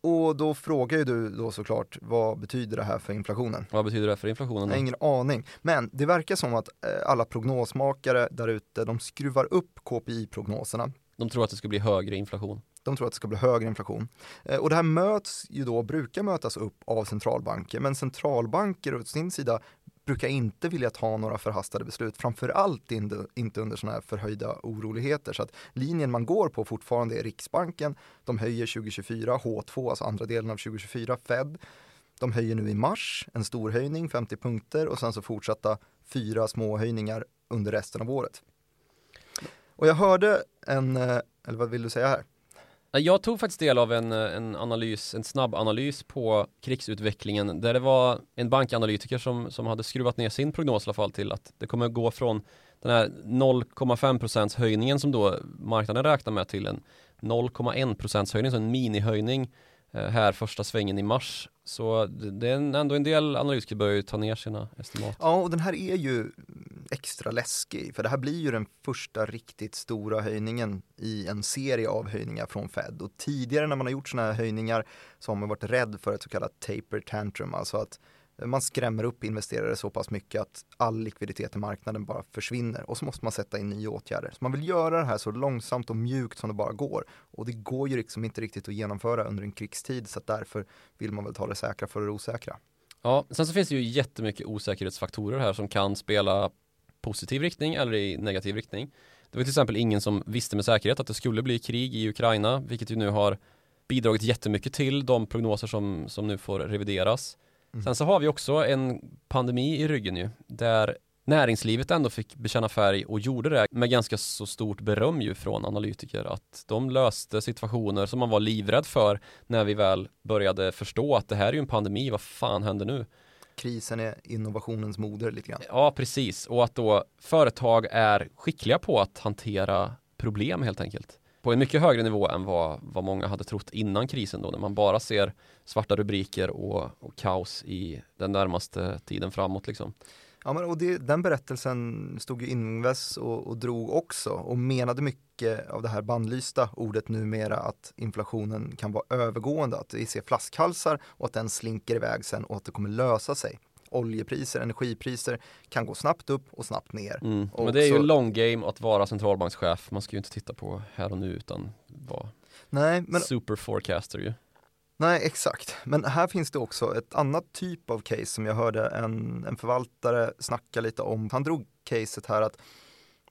Och då frågar ju du då såklart, vad betyder det här för inflationen? Vad betyder det för inflationen? Då? ingen aning. Men det verkar som att eh, alla prognosmakare där ute, de skruvar upp KPI-prognoserna. De tror att det ska bli högre inflation. De tror att det ska bli högre inflation. Eh, Och det här möts ju då, brukar mötas upp av centralbanker, men centralbanker å sin sida brukar inte vilja ta några förhastade beslut, framförallt inte, inte under sådana här förhöjda oroligheter. Så att linjen man går på fortfarande är Riksbanken, de höjer 2024, H2, alltså andra delen av 2024, Fed. De höjer nu i mars, en stor höjning, 50 punkter och sen så fortsatta fyra små höjningar under resten av året. Och jag hörde en, eh, eller vad vill du säga här? Jag tog faktiskt del av en, eh, en analys, en snabb analys på krigsutvecklingen där det var en bankanalytiker som, som hade skruvat ner sin prognos i alla fall till att det kommer gå från den här 0,5 procents höjningen som då marknaden räknar med till en 0,1 procents höjning, så en minihöjning eh, här första svängen i mars. Så det, är ändå en del analytiker börjar ju ta ner sina estimat. Ja, och den här är ju extra läskig, för det här blir ju den första riktigt stora höjningen i en serie av höjningar från Fed. Och tidigare när man har gjort sådana här höjningar så har man varit rädd för ett så kallat taper tantrum, alltså att man skrämmer upp investerare så pass mycket att all likviditet i marknaden bara försvinner och så måste man sätta in nya åtgärder. Så man vill göra det här så långsamt och mjukt som det bara går. Och det går ju liksom inte riktigt att genomföra under en krigstid så att därför vill man väl ta det säkra för det osäkra. Ja, sen så finns det ju jättemycket osäkerhetsfaktorer här som kan spela positiv riktning eller i negativ riktning. Det var till exempel ingen som visste med säkerhet att det skulle bli krig i Ukraina, vilket ju nu har bidragit jättemycket till de prognoser som, som nu får revideras. Mm. Sen så har vi också en pandemi i ryggen ju, där näringslivet ändå fick bekänna färg och gjorde det med ganska så stort beröm ju från analytiker att de löste situationer som man var livrädd för när vi väl började förstå att det här är ju en pandemi, vad fan händer nu? Krisen är innovationens moder lite grann. Ja, precis. Och att då företag är skickliga på att hantera problem helt enkelt. På en mycket högre nivå än vad, vad många hade trott innan krisen då, när man bara ser svarta rubriker och, och kaos i den närmaste tiden framåt liksom. Ja, men och det, den berättelsen stod ju Ingves och, och drog också och menade mycket av det här bannlysta ordet numera att inflationen kan vara övergående, att vi ser flaskhalsar och att den slinker iväg sen och att det kommer lösa sig. Oljepriser, energipriser kan gå snabbt upp och snabbt ner. Mm. Och Men det är ju en long game att vara centralbankschef. Man ska ju inte titta på här och nu utan vara Nej, men super forecaster ju. Nej, exakt. Men här finns det också ett annat typ av case som jag hörde en, en förvaltare snacka lite om. Han drog caset här att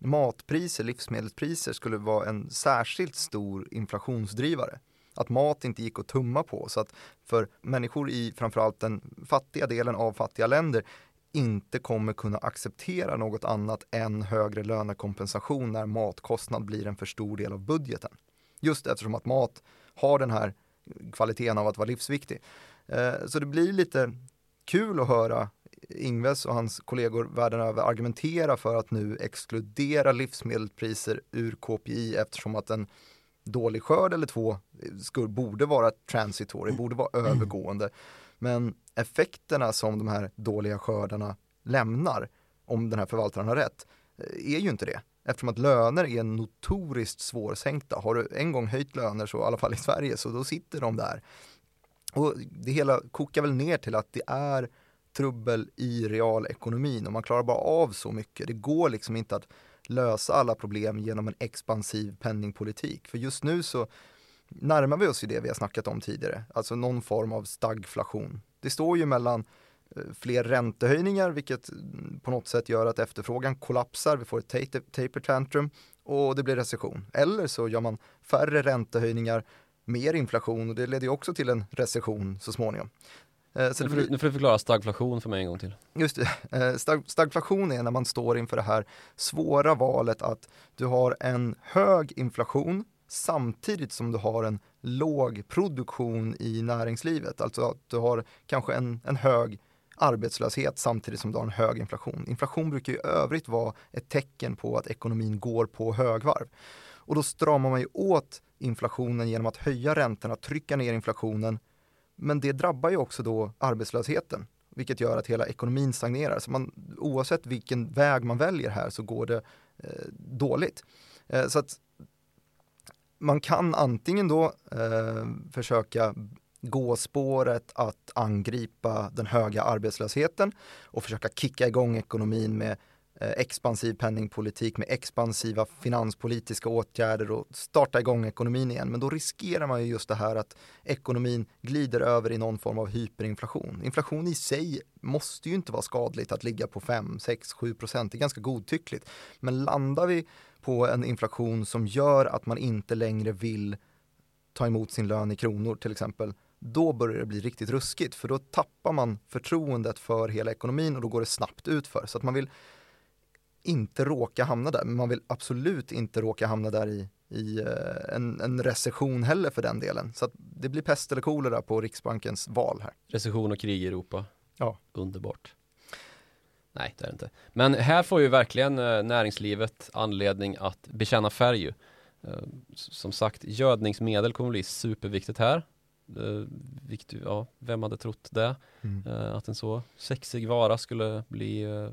matpriser, livsmedelspriser skulle vara en särskilt stor inflationsdrivare. Att mat inte gick att tumma på. Så att för människor i framförallt den fattiga delen av fattiga länder inte kommer kunna acceptera något annat än högre lönekompensation när matkostnad blir en för stor del av budgeten. Just eftersom att mat har den här kvaliteten av att vara livsviktig. Eh, Så det blir lite kul att höra Ingves och hans kollegor världen över argumentera för att nu exkludera livsmedelspriser ur KPI eftersom att en dålig skörd eller två skulle, borde vara transitory, borde vara övergående. Men effekterna som de här dåliga skördarna lämnar, om den här förvaltaren har rätt, eh, är ju inte det. Eftersom att löner är notoriskt svårsänkta. Har du en gång höjt löner, så i alla fall i Sverige, så då sitter de där. Och det hela kokar väl ner till att det är trubbel i realekonomin och man klarar bara av så mycket. Det går liksom inte att lösa alla problem genom en expansiv penningpolitik. För just nu så närmar vi oss ju det vi har snackat om tidigare, alltså någon form av stagflation. Det står ju mellan fler räntehöjningar, vilket på något sätt gör att efterfrågan kollapsar, vi får ett taper, tantrum och det blir recession. Eller så gör man färre räntehöjningar, mer inflation och det leder ju också till en recession så småningom. Eh, Så Nu får, du, nu får du förklara stagflation för mig en gång till. Just det, eh, stag, stagflation är när man står inför det här svåra valet att du har en hög inflation samtidigt som du har en låg produktion i näringslivet. Alltså att du har kanske en, en hög arbetslöshet samtidigt som du har en hög inflation. Inflation brukar i övrigt vara ett tecken på att ekonomin går på högvarv. Och då stramar man ju åt inflationen genom att höja räntorna, trycka ner inflationen. Men det drabbar ju också då arbetslösheten, vilket gör att hela ekonomin stagnerar. Så man, oavsett vilken väg man väljer här så går det eh, dåligt. Eh, så att man kan antingen då eh, försöka gå spåret att angripa den höga arbetslösheten och försöka kicka igång ekonomin med eh, expansiv penningpolitik med expansiva finanspolitiska åtgärder och starta igång ekonomin igen. Men då riskerar man ju just det här att ekonomin glider över i någon form av hyperinflation. Inflation i sig måste ju inte vara skadligt att ligga på 5, 6, 7 procent. Det är ganska godtyckligt. Men landar vi på en inflation som gör att man inte längre vill ta emot sin lön i kronor till exempel, då börjar det bli riktigt ruskigt för då tappar man förtroendet för hela ekonomin och då går det snabbt utför. Så att man vill inte råka hamna där, men man vill absolut inte råka hamna där i, i eh, en, en recession heller för den delen. Så att det blir pest eller kolera på Riksbankens val här. Recession och krig i Europa. Ja. Underbart. Nej, det är det inte. Men här får ju verkligen eh, näringslivet anledning att bekänna färg. Eh, Som sagt, gödningsmedel kommer bli superviktigt här. Eh, Vilket, ja, vem hade trott det? Eh, Att en så sexig vara skulle bli eh,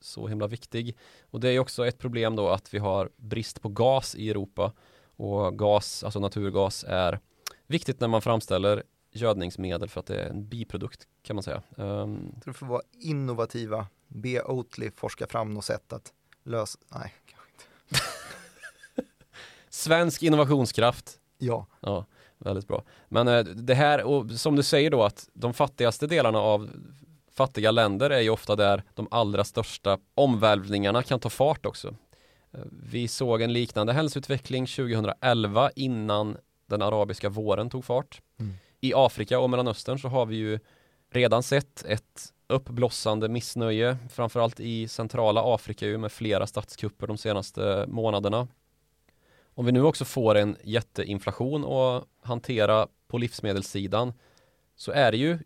så himla viktig. Och det är också ett problem då att vi har brist på gas i Europa. Och gas, alltså naturgas, är viktigt när man framställer gödningsmedel för att det är en biprodukt kan man säga. Så det får vara innovativa, be Oatly forska fram något sätt att lösa, nej, kanske inte. svensk innovationskraft. Ja, Ja, väldigt bra. Men eh, det här, och som du säger då att de fattigaste delarna av fattiga länder är ju ofta där de allra största omvälvningarna kan ta fart också. Eh, Vi såg en liknande hälsoutveckling 2011 innan den arabiska våren tog fart. Mm. I Afrika och Mellanöstern så har vi ju redan sett ett uppblossande missnöje, framförallt i centrala Afrika med flera statskupper de senaste månaderna. Om vi nu också får en jätteinflation att hantera på livsmedelssidan så är det ju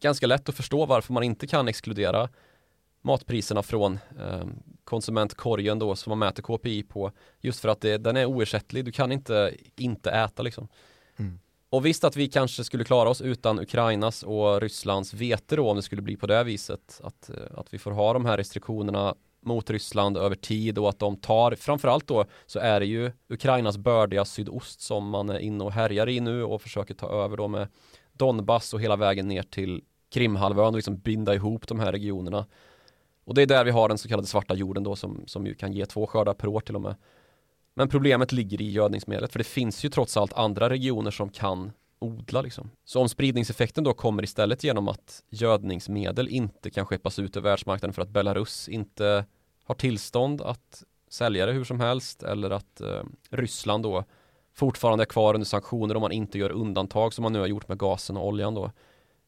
ganska lätt att förstå varför man inte kan exkludera matpriserna från eh, konsumentkorgen då som man mäter KPI på just för att det, den är oersättlig. Du kan inte inte äta liksom. Mm. Och visst att vi kanske skulle klara oss utan Ukrainas och Rysslands vete då om det skulle bli på det viset att, eh, att vi får ha de här restriktionerna mot Ryssland över tid och att de tar, framförallt då så är det ju Ukrainas bördiga sydost som man är inne och härjar i nu och försöker ta över då med Donbass och hela vägen ner till Krimhalvön och liksom binda ihop de här regionerna. Och det är där vi har den så kallade svarta jorden då som, som ju kan ge två skördar per år till och med. Men problemet ligger i gödningsmedlet för det finns ju trots allt andra regioner som kan odla liksom. Så om spridningseffekten då kommer istället genom att gödningsmedel inte kan skeppas ut över världsmarknaden för att Belarus inte har tillstånd att sälja det hur som helst eller att eh, Ryssland då fortfarande är kvar under sanktioner om man inte gör undantag som man nu har gjort med gasen och oljan då.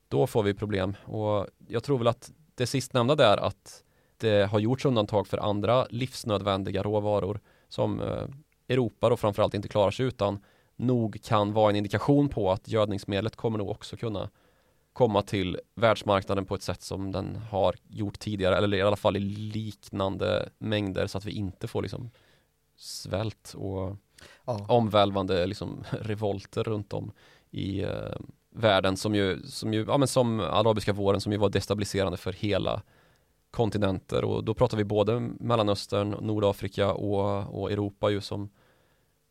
Då får vi problem och jag tror väl att det sistnämnda där att det har gjorts undantag för andra livsnödvändiga råvaror som eh, Europa då framförallt inte klarar sig utan nog kan vara en indikation på att gödningsmedlet kommer nog också kunna komma till världsmarknaden på ett sätt som den har gjort tidigare eller i alla fall i liknande mängder så att vi inte får liksom svält och ja. omvälvande liksom revolter runt om i eh, världen som ju, som ju, ja men som arabiska våren som ju var destabiliserande för hela kontinenter och då pratar vi både Mellanöstern, Nordafrika och, och Europa ju som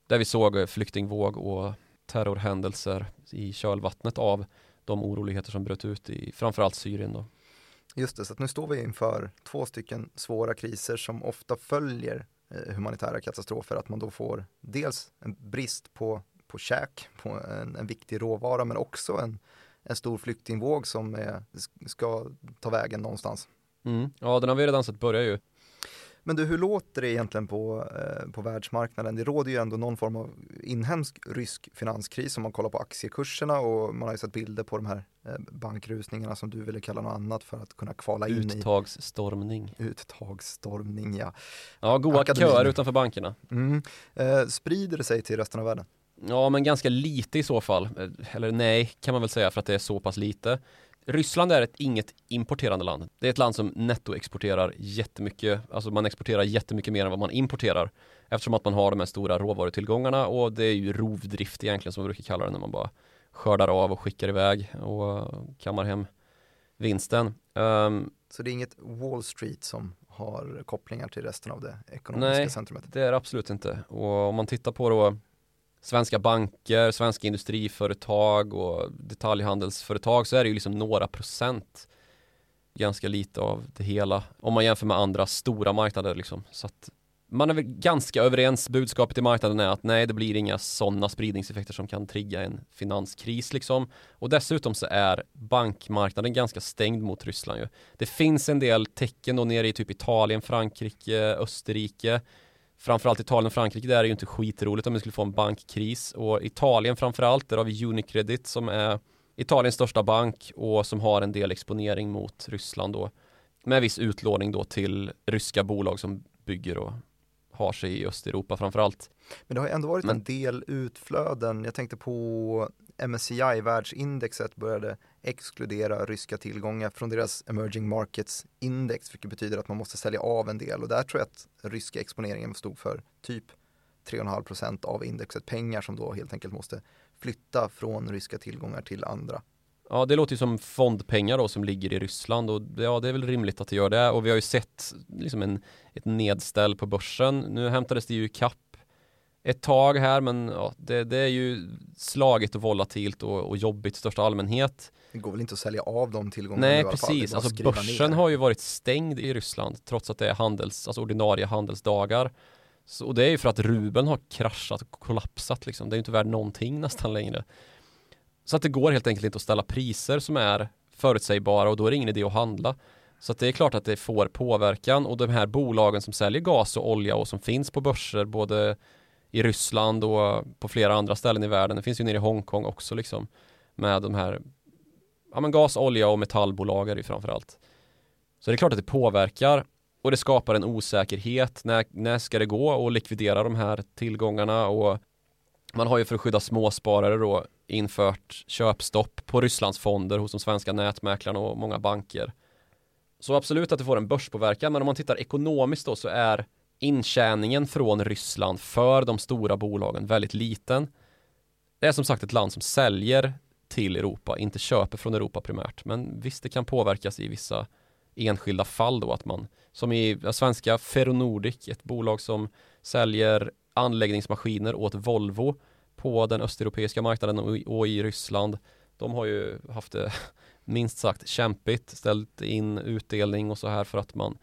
där vi såg flyktingvåg och terrorhändelser i kölvattnet av de oroligheter som bröt ut i framförallt Syrien då. Just det, så nu står vi inför två stycken svåra kriser som ofta följer eh, humanitära katastrofer. Att man då får dels en brist på, på käk, på en, en viktig råvara, men också en, en stor flyktingvåg som är, ska ta vägen någonstans. Mm. Ja, den har vi redan sett börja ju. Men du, hur låter det egentligen på, eh, på världsmarknaden? Det råder ju ändå någon form av inhemsk rysk finanskris om man kollar på aktiekurserna och man har ju sett bilder på de här eh, bankrusningarna som du ville kalla något annat för att kunna kvala in Uttagsstormning. i uttagsstormning. Ja. Ja, goda Akademin. köer utanför bankerna. Mm. Eh, sprider det sig till resten av världen? Ja, men ganska lite i så fall. Eller nej, kan man väl säga för att det är så pass lite. Ryssland är ett inget importerande land. Det är ett land som nettoexporterar jättemycket, alltså man exporterar jättemycket mer än vad man importerar. Eftersom att man har de här stora råvarutillgångarna och det är ju rovdrift egentligen som man brukar kalla det när man bara skördar av och skickar iväg och kammar hem vinsten. Um, så det är inget Wall Street som har kopplingar till resten av det ekonomiska nej, centrumet? Nej, det är det absolut inte. Och om man tittar på då svenska banker, svenska industriföretag och detaljhandelsföretag så är det ju liksom några procent ganska lite av det hela om man jämför med andra stora marknader liksom. Så att man är väl ganska överens. Budskapet i marknaden är att nej, det blir inga sådana spridningseffekter som kan trigga en finanskris liksom. Och dessutom så är bankmarknaden ganska stängd mot Ryssland ju. Det finns en del tecken då nere i typ Italien, Frankrike, Österrike. Framförallt Italien och Frankrike, där är ju inte skitroligt om vi skulle få en bankkris. Och Italien framförallt, där har vi Unicredit som är Italiens största bank och som har en del exponering mot Ryssland då. Med viss utlåning då till ryska bolag som bygger och har sig i Östeuropa framförallt. Men det har ändå varit Men... en del utflöden. Jag tänkte på MSCI, världsindexet, började exkludera ryska tillgångar från deras emerging markets index, vilket betyder att man måste sälja av en del. Och där tror jag att ryska exponeringen stod för typ 3,5 procent av indexet pengar som då helt enkelt måste flytta från ryska tillgångar till andra. Ja, det låter ju som fondpengar då som ligger i Ryssland och ja, det är väl rimligt att det gör det. Och vi har ju sett liksom en, ett nedställ på börsen. Nu hämtades det ju kapp ett tag här men ja, det, det är ju slagigt och volatilt och, och jobbigt i största allmänhet. Det går väl inte att sälja av de tillgångarna Nej, precis. Alltså börsen ner. har ju varit stängd i Ryssland trots att det är handels, alltså ordinarie handelsdagar. Så, och det är ju för att rubeln har kraschat och kollapsat liksom. Det är ju inte värd någonting nästan längre. Så att det går helt enkelt inte att ställa priser som är förutsägbara och då är det ingen idé att handla. Så att det är klart att det får påverkan och de här bolagen som säljer gas och olja och som finns på börser både i Ryssland och på flera andra ställen i världen. Det finns ju nere i Hongkong också liksom med de här ja, men gas, olja och metallbolag är det framför allt. Så det är klart att det påverkar och det skapar en osäkerhet. När, när ska det gå att likvidera de här tillgångarna och man har ju för att skydda småsparare då infört köpstopp på Rysslands fonder hos de svenska nätmäklarna och många banker. Så absolut att det får en börspåverkan, men om man tittar ekonomiskt då så är intjäningen från Ryssland för de stora bolagen väldigt liten. Det är som sagt ett land som säljer till Europa, inte köper från Europa primärt. Men visst, det kan påverkas i vissa enskilda fall då att man, som i svenska Ferronordic, ett bolag som säljer anläggningsmaskiner åt Volvo på den östeuropeiska marknaden och i Ryssland. De har ju haft det minst sagt kämpigt, ställt in utdelning och så här för att man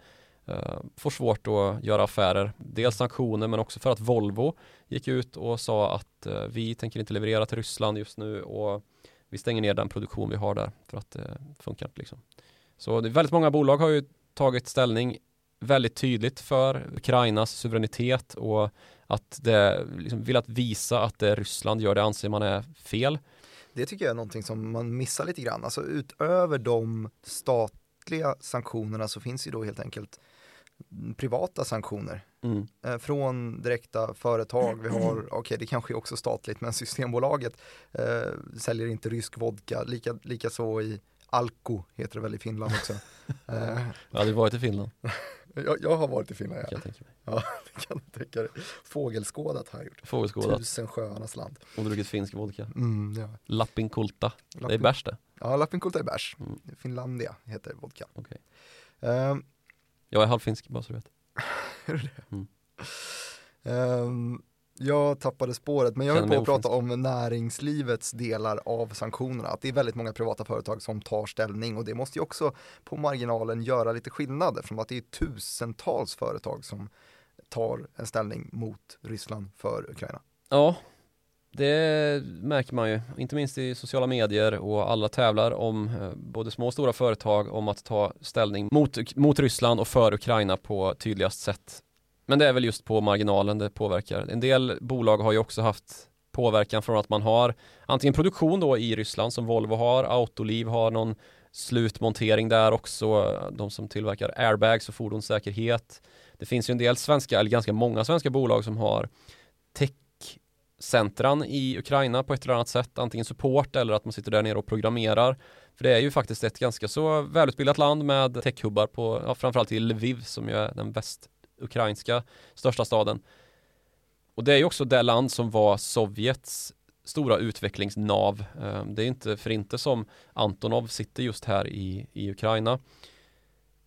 Eh, får svårt att göra affärer. Dels sanktioner men också för att Volvo gick ut och sa att eh, vi tänker inte leverera till Ryssland just nu och vi stänger ner den produktion vi har där för att det funkar inte liksom. Så det, väldigt många bolag har ju tagit ställning väldigt tydligt för Ukrainas suveränitet och att det liksom vill att visa att det Ryssland gör det anser man är fel. Det tycker jag är någonting som man missar lite grann. Alltså utöver de statliga sanktionerna så finns ju då helt enkelt privata sanktioner mm. Eh, från direkta företag. Vi har, okej okay, det kanske är också statligt, men Systembolaget eh, säljer inte rysk vodka, lika, lika så i Alko heter det väl i Finland också. eh. Ja, du varit i Finland? Jag, jag, har varit i Finland, ja. Ja, det kan du tänka dig. Fågelskådat har jag gjort. Fågelskådat. Tusen sjöarnas land. Och druckit finsk vodka. Mm, ja. Lappinkulta. Lappin... Det är bärs det. Ja, Lappinkulta är bärs. Mm. Finlandia heter vodka. Okay. Um, ehm. Jag är halvfinsk, bara så du vet. Mm. Um, jag tappade spåret, men jag höll på att prata om näringslivets delar av sanktionerna. Att det är väldigt många privata företag som tar ställning och det måste ju också på marginalen göra lite skillnad eftersom att det är tusentals företag som tar en ställning mot Ryssland för Ukraina. Ja, det märker man ju, inte minst i sociala medier och alla tävlar om eh, både små och stora företag om att ta ställning mot, mot Ryssland och för Ukraina på tydligast sätt. Men det är väl just på marginalen det påverkar. En del bolag har ju också haft påverkan från att man har antingen produktion då i Ryssland som Volvo har, Autoliv har någon slutmontering där också, de som tillverkar airbags och fordonssäkerhet. Det finns ju en del svenska, eller ganska många svenska bolag som har tech centran i Ukraina på ett eller annat sätt, antingen support eller att man sitter där nere och programmerar. För det är ju faktiskt ett ganska så välutbildat land med techhubbar på, ja, framförallt i Lviv som ju är den västukrainska största staden. Och det är ju också det land som var Sovjets stora utvecklingsnav. Ehm, det är inte för inte som Antonov sitter just här i, i Ukraina.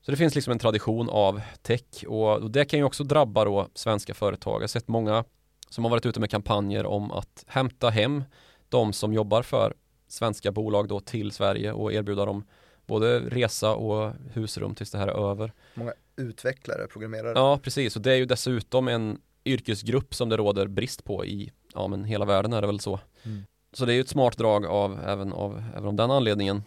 Så det finns liksom en tradition av tech och, det kan ju också drabba då svenska företag. Jag har sett många som har varit ute med kampanjer om att hämta hem de som jobbar för svenska bolag då till Sverige och erbjuda dem både resa och husrum tills det här är över. Många utvecklare, programmerare. Ja, precis. Och det är ju dessutom en yrkesgrupp som det råder brist på i ja, men hela världen är det väl så. Mm. Så det är ju ett smart drag av även av, även av den anledningen.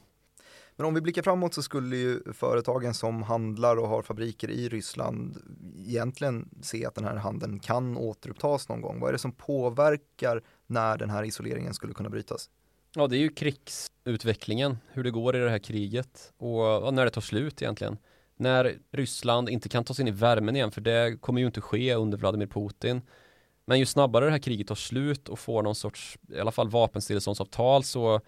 Men om vi blickar framåt så skulle ju företagen som handlar och har fabriker i Ryssland egentligen se att den här handeln kan återupptas någon gång. Vad är det som påverkar när den här isoleringen skulle kunna brytas? Ja, det är ju krigsutvecklingen, hur det går i det här kriget och när det tar slut egentligen. När Ryssland inte kan ta sig in i värmen igen, för det kommer ju inte ske under Vladimir Putin. Men ju snabbare det här kriget tar slut och får någon sorts, i alla fall vapenstilleståndsavtal så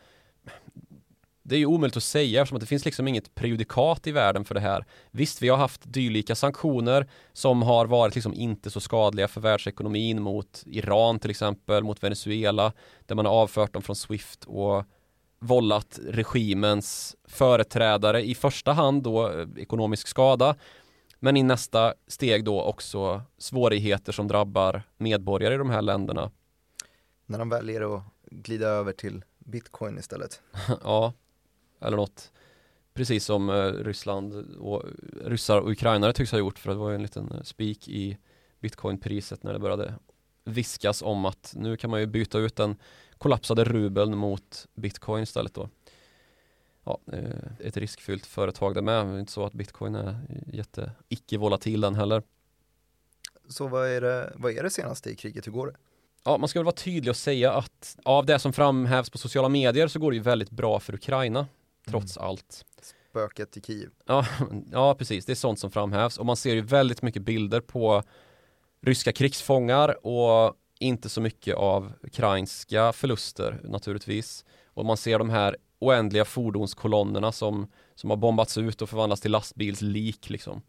det är ju omöjligt att säga eftersom att det finns liksom inget prejudikat i världen för det här. Visst, vi har haft dylika sanktioner som har varit liksom inte så skadliga för världsekonomin mot Iran till exempel, mot Venezuela, där man har avfört dem från Swift och vållat regimens företrädare i första hand då eh, ekonomisk skada men i nästa steg då också svårigheter som drabbar medborgare i de här länderna. När de väljer att glida över till bitcoin istället. ja, eller något. Precis som eh, Ryssland och ryssar och ukrainare tycks ha gjort för det var ju en liten eh, spik i bitcoinpriset när det började viskas om att nu kan man ju byta ut den kollapsade rubeln mot bitcoin istället då. Ja, eh, ett riskfyllt företag det med. Det är inte så att bitcoin är jätte icke-volatil den heller. Så vad är, det, vad är det senaste i kriget? Hur går det? Ja, man ska väl vara tydlig och säga att av det som framhävs på sociala medier så går det ju väldigt bra för Ukraina trots mm. allt. Spöket i Kiev. Ja, ja, precis. Det är sånt som framhävs och man ser ju väldigt mycket bilder på ryska krigsfångar och inte så mycket av ukrainska förluster naturligtvis. Och man ser de här oändliga fordonskolonnerna som, som har bombats ut och förvandlats till lastbilslik liksom.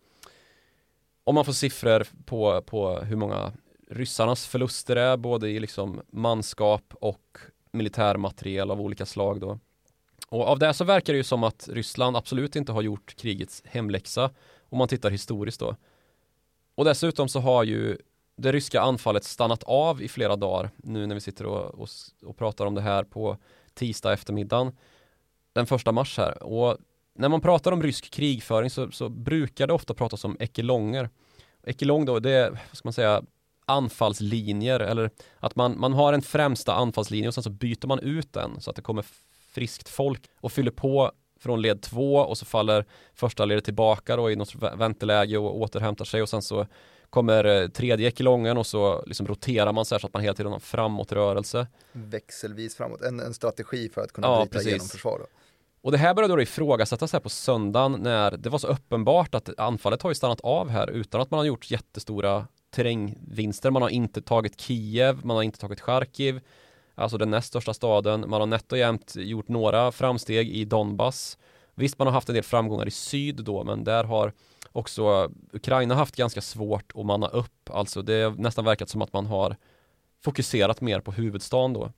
Om man får siffror på, på hur många ryssarnas förluster är både i liksom manskap och militärmateriel av olika slag då. Och av det så verkar det ju som att Ryssland absolut inte har gjort krigets hemläxa om man tittar historiskt då. Och dessutom så har ju det ryska anfallet stannat av i flera dagar nu när vi sitter och, och, och pratar om det här på tisdag eftermiddagen den första mars här och när man pratar om rysk krigföring så, så brukar det ofta pratas om ekelonger. Ekelong då, det är, vad ska man säga, anfallslinjer eller att man, man har en främsta anfallslinje och sen så byter man ut den så att det kommer friskt folk och fyller på från led två och så faller första ledet tillbaka då i något vänteläge och återhämtar sig och sen så kommer eh, tredje ekelongen och så liksom roterar man så här så att man hela tiden har framåtrörelse. Växelvis framåt, en, en strategi för att kunna ja, bryta precis. igenom försvar. Då. Och det här började då ifrågasättas här på söndagen när det var så uppenbart att anfallet har ju stannat av här utan att man har gjort jättestora terrängvinster. Man har inte tagit Kiev, man har inte tagit Charkiv, alltså den näst största staden. Man har nätt och jämnt gjort några framsteg i Donbass. Visst, man har haft en del framgångar i syd då, men där har också Ukraina haft ganska svårt att manna upp. Alltså det har nästan verkat som att man har fokuserat mer på huvudstaden då.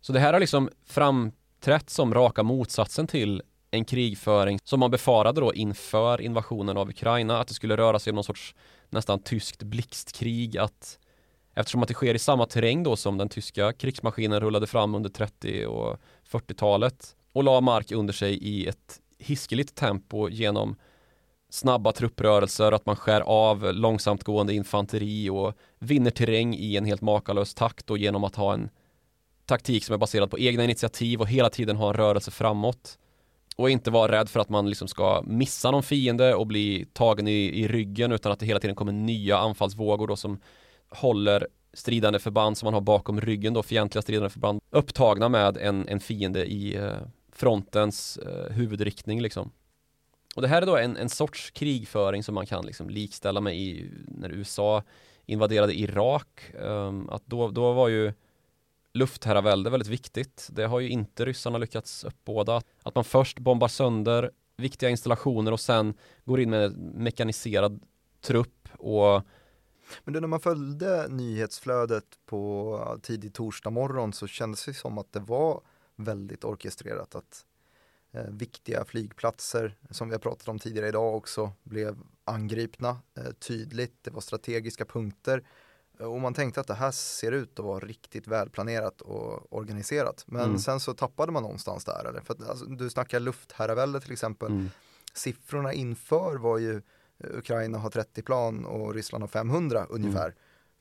Så det här har liksom framträtt som raka motsatsen till en krigföring som man befarade då inför invasionen av Ukraina, att det skulle röra sig om någon sorts nästan tyskt blixtkrig, att eftersom att det sker i samma terräng då som den tyska krigsmaskinen rullade fram under 30 och 40-talet och la mark under sig i ett hiskeligt tempo genom snabba trupprörelser, att man skär av långsamt gående infanteri och vinner terräng i en helt makalös takt och genom att ha en taktik som är baserad på egna initiativ och hela tiden ha en rörelse framåt. Och inte vara rädd för att man liksom ska missa någon fiende och bli tagen i, i ryggen utan att det hela tiden kommer nya anfallsvågor då som håller stridande förband som man har bakom ryggen då, fientliga stridande förband upptagna med en, en fiende i eh, frontens eh, huvudriktning liksom. Och det här är då en, en sorts krigföring som man kan liksom likställa med i, när USA invaderade Irak. Um, att då, då var ju luftherravälde väldigt viktigt. Det har ju inte ryssarna lyckats uppbåda. Att man först bombar sönder viktiga installationer och sen går in med mekaniserad trupp och men du, när man följde nyhetsflödet på tidig torsdag morgon så kändes det som att det var väldigt orkestrerat att eh, viktiga flygplatser som vi har pratat om tidigare idag också blev angripna eh, tydligt. Det var strategiska punkter eh, och man tänkte att det här ser ut att vara riktigt välplanerat och organiserat. Men Mm. sen så tappade man någonstans där. Eller? För att, alltså, du snackar luftherravälde till exempel. mm, Siffrorna inför var ju Ukraina har 30 plan och Ryssland har 500 ungefär.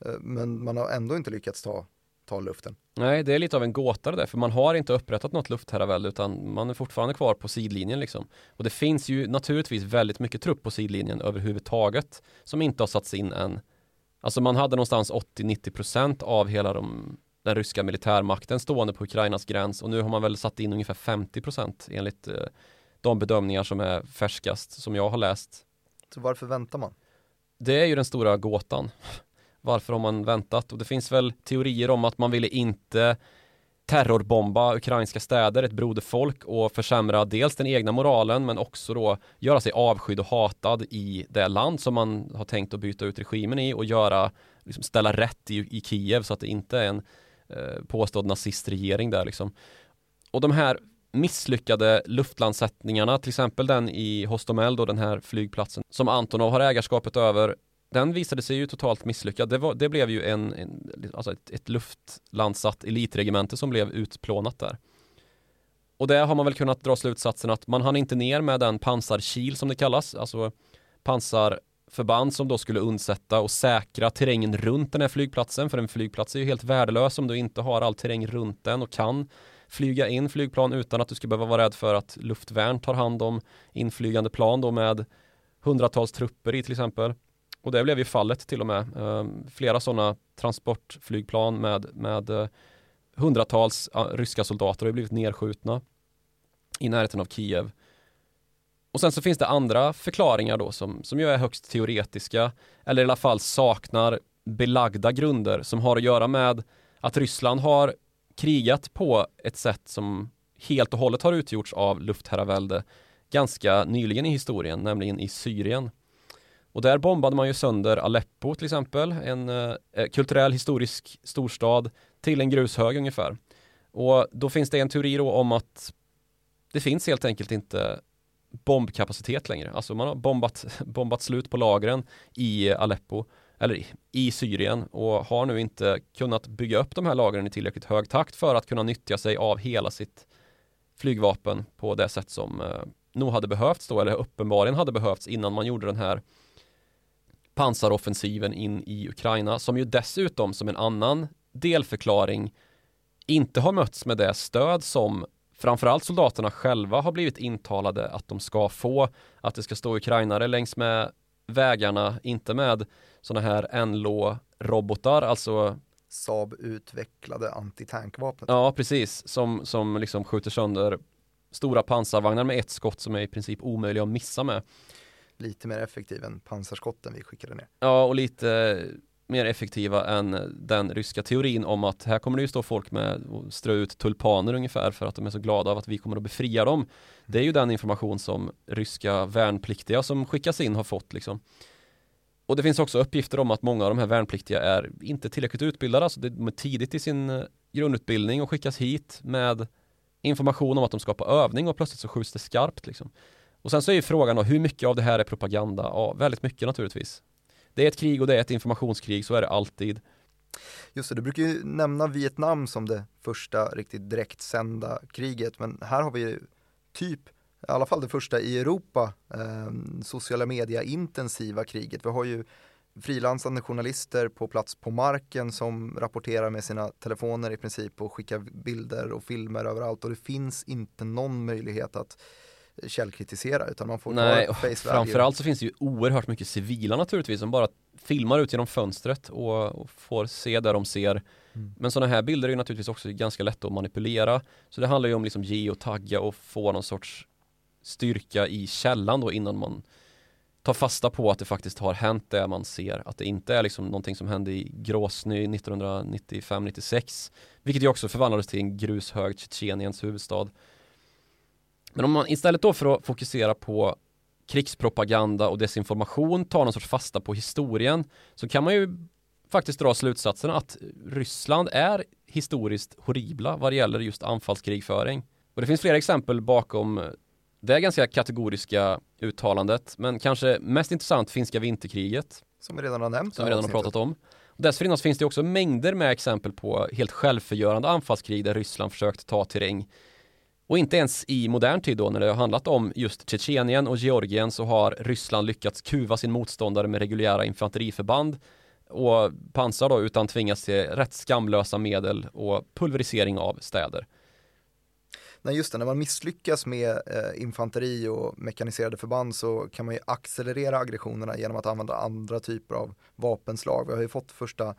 Mm. Men man har ändå inte lyckats ta, ta luften. Nej, det är lite av en gåta det där, för man har inte upprättat något luftherravälde utan man är fortfarande kvar på sidlinjen liksom. Och det finns ju naturligtvis väldigt mycket trupp på sidlinjen överhuvudtaget som inte har satts in än. Alltså man hade någonstans 80-90% av hela de, den ryska militärmakten stående på Ukrainas gräns och nu har man väl satt in ungefär 50% enligt eh, de bedömningar som är färskast som jag har läst. Så varför väntar man? Det är ju den stora gåtan. Varför har man väntat? Och det finns väl teorier om att man ville inte terrorbomba ukrainska städer, ett broderfolk och försämra dels den egna moralen men också då göra sig avskydd och hatad i det land som man har tänkt att byta ut regimen i och göra, liksom ställa rätt i, i Kiev så att det inte är en eh, påstådd nazistregering där liksom. Och de här misslyckade luftlandsättningarna, till exempel den i Hostomel då den här flygplatsen som Antonov har ägarskapet över den visade sig ju totalt misslyckad. Det, var, det blev ju en, en alltså ett, ett luftlandsatt elitregemente som blev utplånat där. Och där har man väl kunnat dra slutsatsen att man hann inte ner med den pansarkil som det kallas, alltså pansarförband som då skulle undsätta och säkra terrängen runt den här flygplatsen, för en flygplats är ju helt värdelös om du inte har all terräng runt den och kan flyga in flygplan utan att du ska behöva vara rädd för att luftvärn tar hand om inflygande plan då med hundratals trupper i till exempel. Och det blev ju fallet till och med. Ehm, flera sådana transportflygplan med, med eh, hundratals ryska soldater har blivit nedskjutna i närheten av Kiev. Och sen så finns det andra förklaringar då som, som ju är högst teoretiska eller i alla fall saknar belagda grunder som har att göra med att Ryssland har krigat på ett sätt som helt och hållet har utgjorts av luftherravälde ganska nyligen i historien, nämligen i Syrien. Och där bombade man ju sönder Aleppo till exempel, en eh, eh kulturell historisk storstad till en grushög ungefär. Och då finns det en teori då om att det finns helt enkelt inte bombkapacitet längre. Alltså man har bombat, bombat slut på lagren i Aleppo eller i- Syrien och har nu inte kunnat bygga upp de här lagren i tillräckligt hög takt för att kunna nyttja sig av hela sitt flygvapen på det sätt som eh, nog hade behövts då, eller uppenbarligen hade behövts innan man gjorde den här pansaroffensiven in i Ukraina som ju dessutom som en annan delförklaring inte har mötts med det stöd som framförallt soldaterna själva har blivit intalade att de ska få, att det ska stå ukrainare längs med vägarna, inte med sådana här NLO-robotar, alltså Saab utvecklade antitankvapnet. ja precis, som, som liksom skjuter sönder stora pansarvagnar med ett skott som är i princip omöjliga att missa med. Lite mer effektiv än pansarskotten vi skickade ner. Ja, och lite mer effektiva än den ryska teorin om att här kommer det ju stå folk med och strö ut tulpaner ungefär för att de är så glada av att vi kommer att befria dem. Det är ju den information som ryska värnpliktiga som skickas in har fått liksom. Och det finns också uppgifter om att många av de här värnpliktiga är inte tillräckligt utbildade, alltså de är tidigt i sin eh, grundutbildning och skickas hit med information om att de ska på övning och plötsligt så skjuts det skarpt liksom. Och sen så är ju frågan då, hur mycket av det här är propaganda? Ja, väldigt mycket naturligtvis. Det är ett krig och det är ett informationskrig, så är det alltid. Just det, du brukar ju nämna Vietnam som det första riktigt direktsända kriget, men här har vi ju typ, i alla fall det första i Europa, eh, sociala media intensiva kriget. Vi har ju frilansande journalister på plats på marken som rapporterar med sina telefoner i princip och skickar bilder och filmer överallt och det finns inte någon möjlighet att källkritisera utan man får Nej, ta och face framförallt så finns det ju oerhört mycket civila naturligtvis som bara filmar ut genom fönstret och, och får se där de ser. Mm. Men sådana här bilder är ju naturligtvis också ganska lätta att manipulera. Så det handlar ju om liksom geotagga och få någon sorts styrka i källan då innan man tar fasta på att det faktiskt har hänt det man ser. Att det inte är liksom någonting som hände i Grosny 1995-96. Vilket ju också förvandlades till en grushög Tjetjeniens huvudstad. Men om man istället då för att fokusera på krigspropaganda och desinformation tar någon sorts fasta på historien så kan man ju faktiskt dra slutsatsen att Ryssland är historiskt horribla vad det gäller just anfallskrigföring. Och det finns flera exempel bakom det ganska kategoriska uttalandet, men kanske mest intressant finska vinterkriget. Som vi redan har nämnt. Som vi redan har pratat om. Dessförinnan finns det också mängder med exempel på helt självförgörande anfallskrig där Ryssland försökt ta terräng. Och inte ens i modern tid då när det har handlat om just Tjetjenien och Georgien så har Ryssland lyckats kuva sin motståndare med reguljära infanteriförband och pansar då utan tvingas till rätt skamlösa medel och pulverisering av städer. Nej just det, när man misslyckas med eh, infanteri och mekaniserade förband så kan man ju accelerera aggressionerna genom att använda andra typer av vapenslag. Vi har ju fått första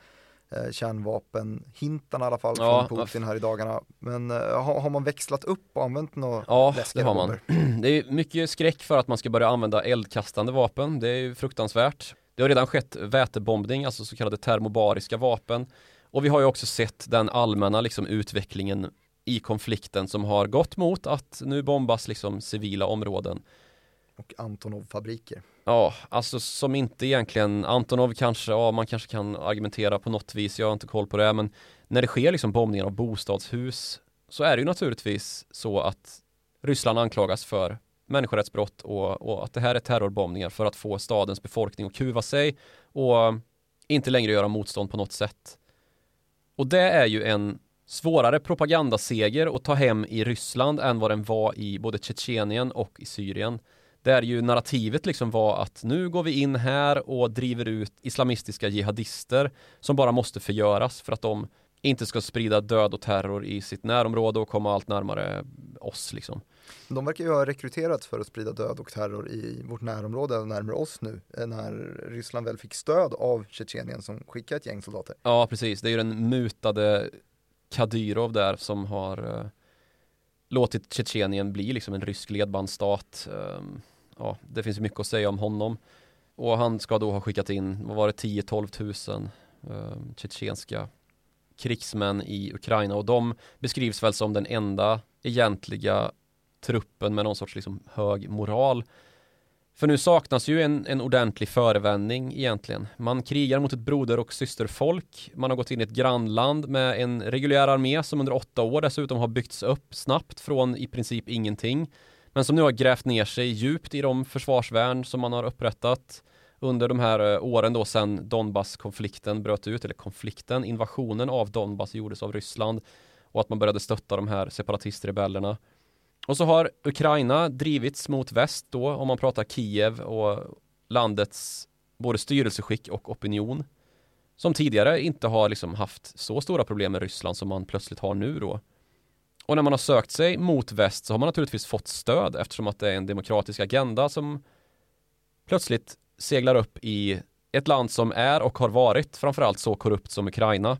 eh, kärnvapenhintarna i alla fall ja, från Putin här i dagarna. Men eh, har, har, man växlat upp och använt några Ja, det har man. Det är mycket skräck för att man ska börja använda eldkastande vapen. Det är ju fruktansvärt. Det har redan skett vätebombning, alltså så kallade termobariska vapen. Och vi har ju också sett den allmänna liksom, utvecklingen i konflikten som har gått mot att nu bombas liksom civila områden. Och Antonov-fabriker. Ja, alltså som inte egentligen, Antonov kanske, ja man kanske kan argumentera på något vis, jag har inte koll på det, men när det sker liksom bombningar av bostadshus så är det ju naturligtvis så att Ryssland anklagas för människorättsbrott och, och att det här är terrorbombningar för att få stadens befolkning att kuva sig och inte längre göra motstånd på något sätt. Och det är ju en svårare propagandaseger att ta hem i Ryssland än vad den var i både Tjetjenien och i Syrien. Där ju narrativet liksom var att nu går vi in här och driver ut islamistiska jihadister som bara måste förgöras för att de inte ska sprida död och terror i sitt närområde och komma allt närmare oss liksom. De verkar ju ha rekryterat för att sprida död och terror i vårt närområde närmare oss nu eh, när Ryssland väl fick stöd av Tjetjenien som skickade ett gäng soldater. Ja precis, det är ju den mutade Kadyrov där som har uh, låtit Tjetjenien bli liksom en rysk ledbandsstat. Um, ja, det finns mycket att säga om honom. Och han ska då ha skickat in, vad var det, 10-12 tusen uh, tjetjenska krigsmän i Ukraina och de beskrivs väl som den enda egentliga truppen med någon sorts liksom hög moral för nu saknas ju en, en ordentlig förevändning egentligen. Man krigar mot ett broder och systerfolk. Man har gått in i ett grannland med en reguljär armé som under åtta år dessutom har byggts upp snabbt från i princip ingenting. Men som nu har grävt ner sig djupt i de försvarsvärn som man har upprättat under de här eh, åren då sedan Donbass-konflikten bröt ut, eller konflikten, invasionen av Donbass gjordes av Ryssland och att man började stötta de här separatistrebellerna. Och så har Ukraina drivits mot väst då, om man pratar Kiev och landets både styrelseskick och opinion. Som tidigare inte har liksom haft så stora problem med Ryssland som man plötsligt har nu då. Och när man har sökt sig mot väst så har man naturligtvis fått stöd eftersom att det är en demokratisk agenda som plötsligt seglar upp i ett land som är och har varit framförallt så korrupt som Ukraina.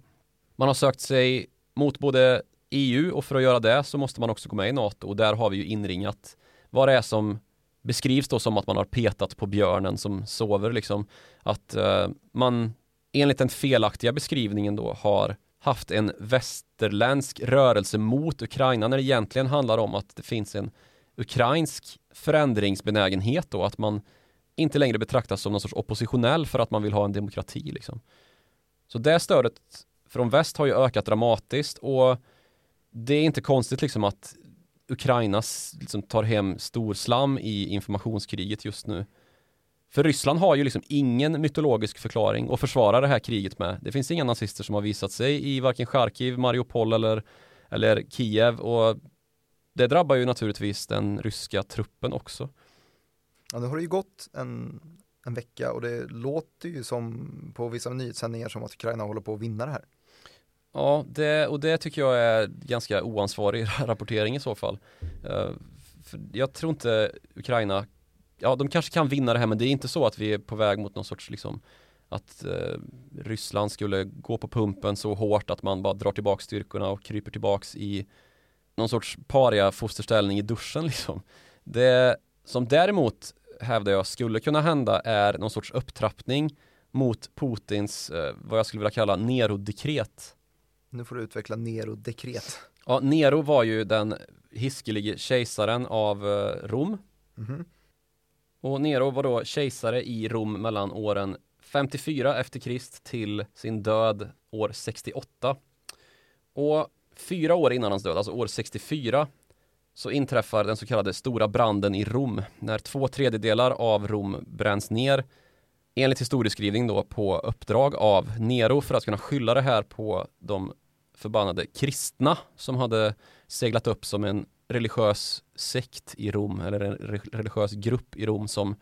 Man har sökt sig mot både EU och för att göra det så måste man också gå med i NATO och där har vi ju inringat vad det är som beskrivs då som att man har petat på björnen som sover liksom. Att eh, man enligt den felaktiga beskrivningen då har haft en västerländsk rörelse mot Ukraina när det egentligen handlar om att det finns en ukrainsk förändringsbenägenhet då att man inte längre betraktas som någon sorts oppositionell för att man vill ha en demokrati liksom. Så det stödet från väst har ju ökat dramatiskt och det är inte konstigt liksom att Ukraina liksom tar hem stor slam i informationskriget just nu. För Ryssland har ju liksom ingen mytologisk förklaring att försvara det här kriget med. Det finns inga nazister som har visat sig i varken Charkiv, Mariupol eller, eller Kiev och det drabbar ju naturligtvis den ryska truppen också. Ja, det har ju gått en, en vecka och det låter ju som på vissa nyhetssändningar som att Ukraina håller på att vinna det här. Ja, det, och det tycker jag är ganska oansvarig rapportering i så fall. Uh, jag tror inte Ukraina, ja de kanske kan vinna det här men det är inte så att vi är på väg mot någon sorts liksom att uh, Ryssland skulle gå på pumpen så hårt att man bara drar tillbaka styrkorna och kryper tillbaks i någon sorts paria fosterställning i duschen liksom. Det som däremot hävdar jag skulle kunna hända är någon sorts upptrappning mot Putins, eh, vad jag skulle vilja kalla Nero-dekret. Nu får du utveckla Nero-dekret. Ja, Nero var ju den hiskelige kejsaren av eh, Rom. Mhm. Och Nero var då kejsare i Rom mellan åren 54 efter Krist till sin död år 68. Och fyra år innan hans död, alltså år 64, så inträffar den så kallade stora branden i Rom när två tredjedelar av Rom bränns ner enligt historieskrivning då på uppdrag av Nero för att kunna skylla det här på de förbannade kristna som hade seglat upp som en religiös sekt i Rom eller en religiös grupp i Rom som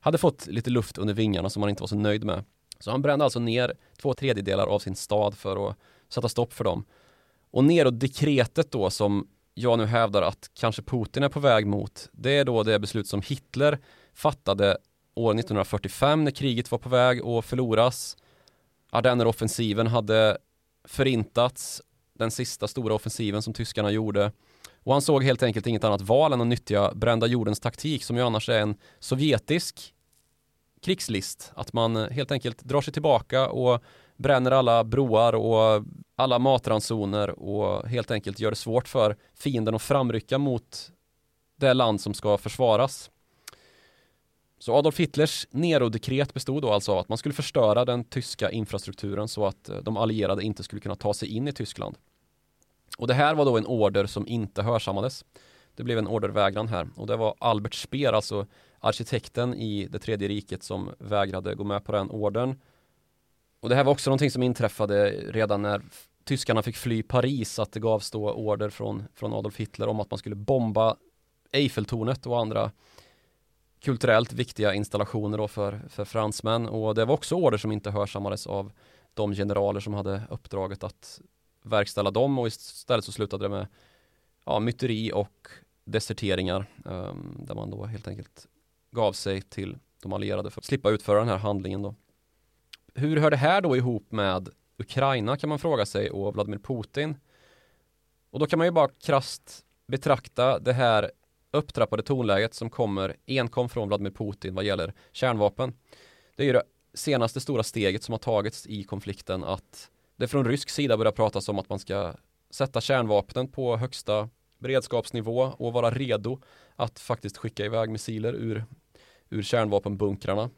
hade fått lite luft under vingarna som han inte var så nöjd med. Så han brände alltså ner två tredjedelar av sin stad för att sätta stopp för dem. Och Nero-dekretet då som jag nu hävdar att kanske Putin är på väg mot, det är då det beslut som Hitler fattade år 1945 när kriget var på väg att förloras. Ardenneroffensiven hade förintats, den sista stora offensiven som tyskarna gjorde. Och han såg helt enkelt inget annat val än att nyttja brända jordens taktik som ju annars är en sovjetisk krigslist. Att man eh, helt enkelt drar sig tillbaka och bränner alla broar och alla matransoner och helt enkelt gör det svårt för fienden att framrycka mot det land som ska försvaras. Så Adolf Hitlers Nero-dekret bestod då alltså av att man skulle förstöra den tyska infrastrukturen så att eh, de allierade inte skulle kunna ta sig in i Tyskland. Och det här var då en order som inte hörsammades. Det blev en ordervägran här och det var Albert Speer, alltså arkitekten i det tredje riket som vägrade gå med på den ordern. Och det här var också någonting som inträffade redan när tyskarna fick fly Paris, att det gavs då order från, från Adolf Hitler om att man skulle bomba Eiffeltornet och andra kulturellt viktiga installationer då för, för fransmän och det var också order som inte hörsammades av de generaler som hade uppdraget att verkställa dem och istället så slutade det med ja, myteri och deserteringar um, där man då helt enkelt gav sig till de allierade för att slippa utföra den här handlingen då. Hur hör det här då ihop med Ukraina kan man fråga sig och Vladimir Putin? Och då kan man ju bara krasst betrakta det här upptrappade tonläget som kommer enkom från Vladimir Putin vad gäller kärnvapen. Det är ju det senaste stora steget som har tagits i konflikten att det från rysk sida börjar pratas om att man ska sätta kärnvapnen på högsta beredskapsnivå och vara redo att faktiskt skicka iväg missiler ur, ur kärnvapenbunkrarna.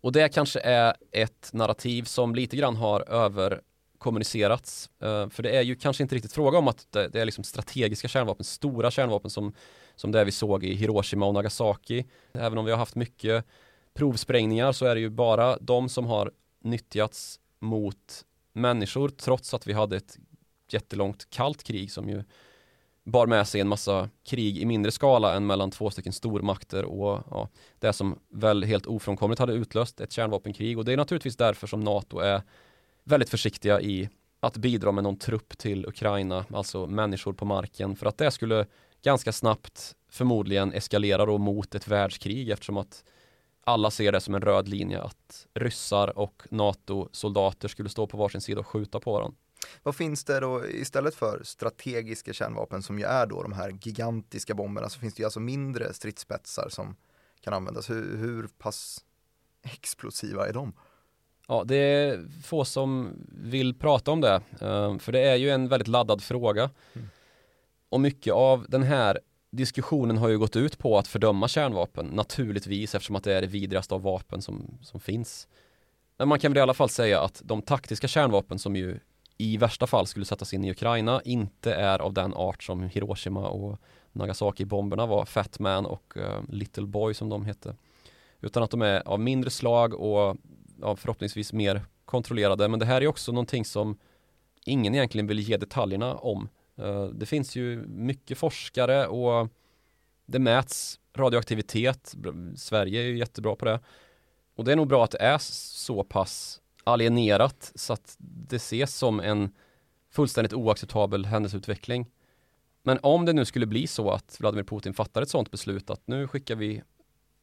Och det kanske är ett narrativ som lite grann har överkommunicerats. Eh, för det är ju kanske inte riktigt fråga om att det, det är liksom strategiska kärnvapen, stora kärnvapen som, som det vi såg i Hiroshima och Nagasaki. Även om vi har haft mycket provsprängningar så är det ju bara de som har nyttjats mot människor trots att vi hade ett jättelångt kallt krig som ju bar med sig en massa krig i mindre skala än mellan två stycken stormakter och ja, det som väl helt ofrånkomligt hade utlöst ett kärnvapenkrig. Och det är naturligtvis därför som NATO är väldigt försiktiga i att bidra med någon trupp till Ukraina, alltså människor på marken för att det skulle ganska snabbt förmodligen eskalera då mot ett världskrig eftersom att alla ser det som en röd linje att ryssar och NATO-soldater skulle stå på varsin sida och skjuta på varandra. Vad finns det då istället för strategiska kärnvapen som ju är då de här gigantiska bomberna så finns det ju alltså mindre stridsspetsar som kan användas. Hur, hur pass explosiva är de? Ja, det är få som vill prata om det, eh, för det är ju en väldigt laddad fråga. Mm. Och mycket av den här diskussionen har ju gått ut på att fördöma kärnvapen, naturligtvis eftersom att det är det vidrigaste av vapen som, som finns. Men man kan väl i alla fall säga att de taktiska kärnvapen som ju i värsta fall skulle sättas in i Ukraina inte är av den art som Hiroshima och Nagasaki-bomberna var, Fat Man och uh, Little Boy som de hette. Utan att de är av mindre slag och ja, förhoppningsvis mer kontrollerade. Men det här är också någonting som ingen egentligen vill ge detaljerna om. Eh, det finns ju mycket forskare och det mäts radioaktivitet. Sverige är ju jättebra på det. Och det är nog bra att det är så pass alienerat så att det ses som en fullständigt oacceptabel händelseutveckling. Men om det nu skulle bli så att Vladimir Putin fattar ett sådant beslut att nu skickar vi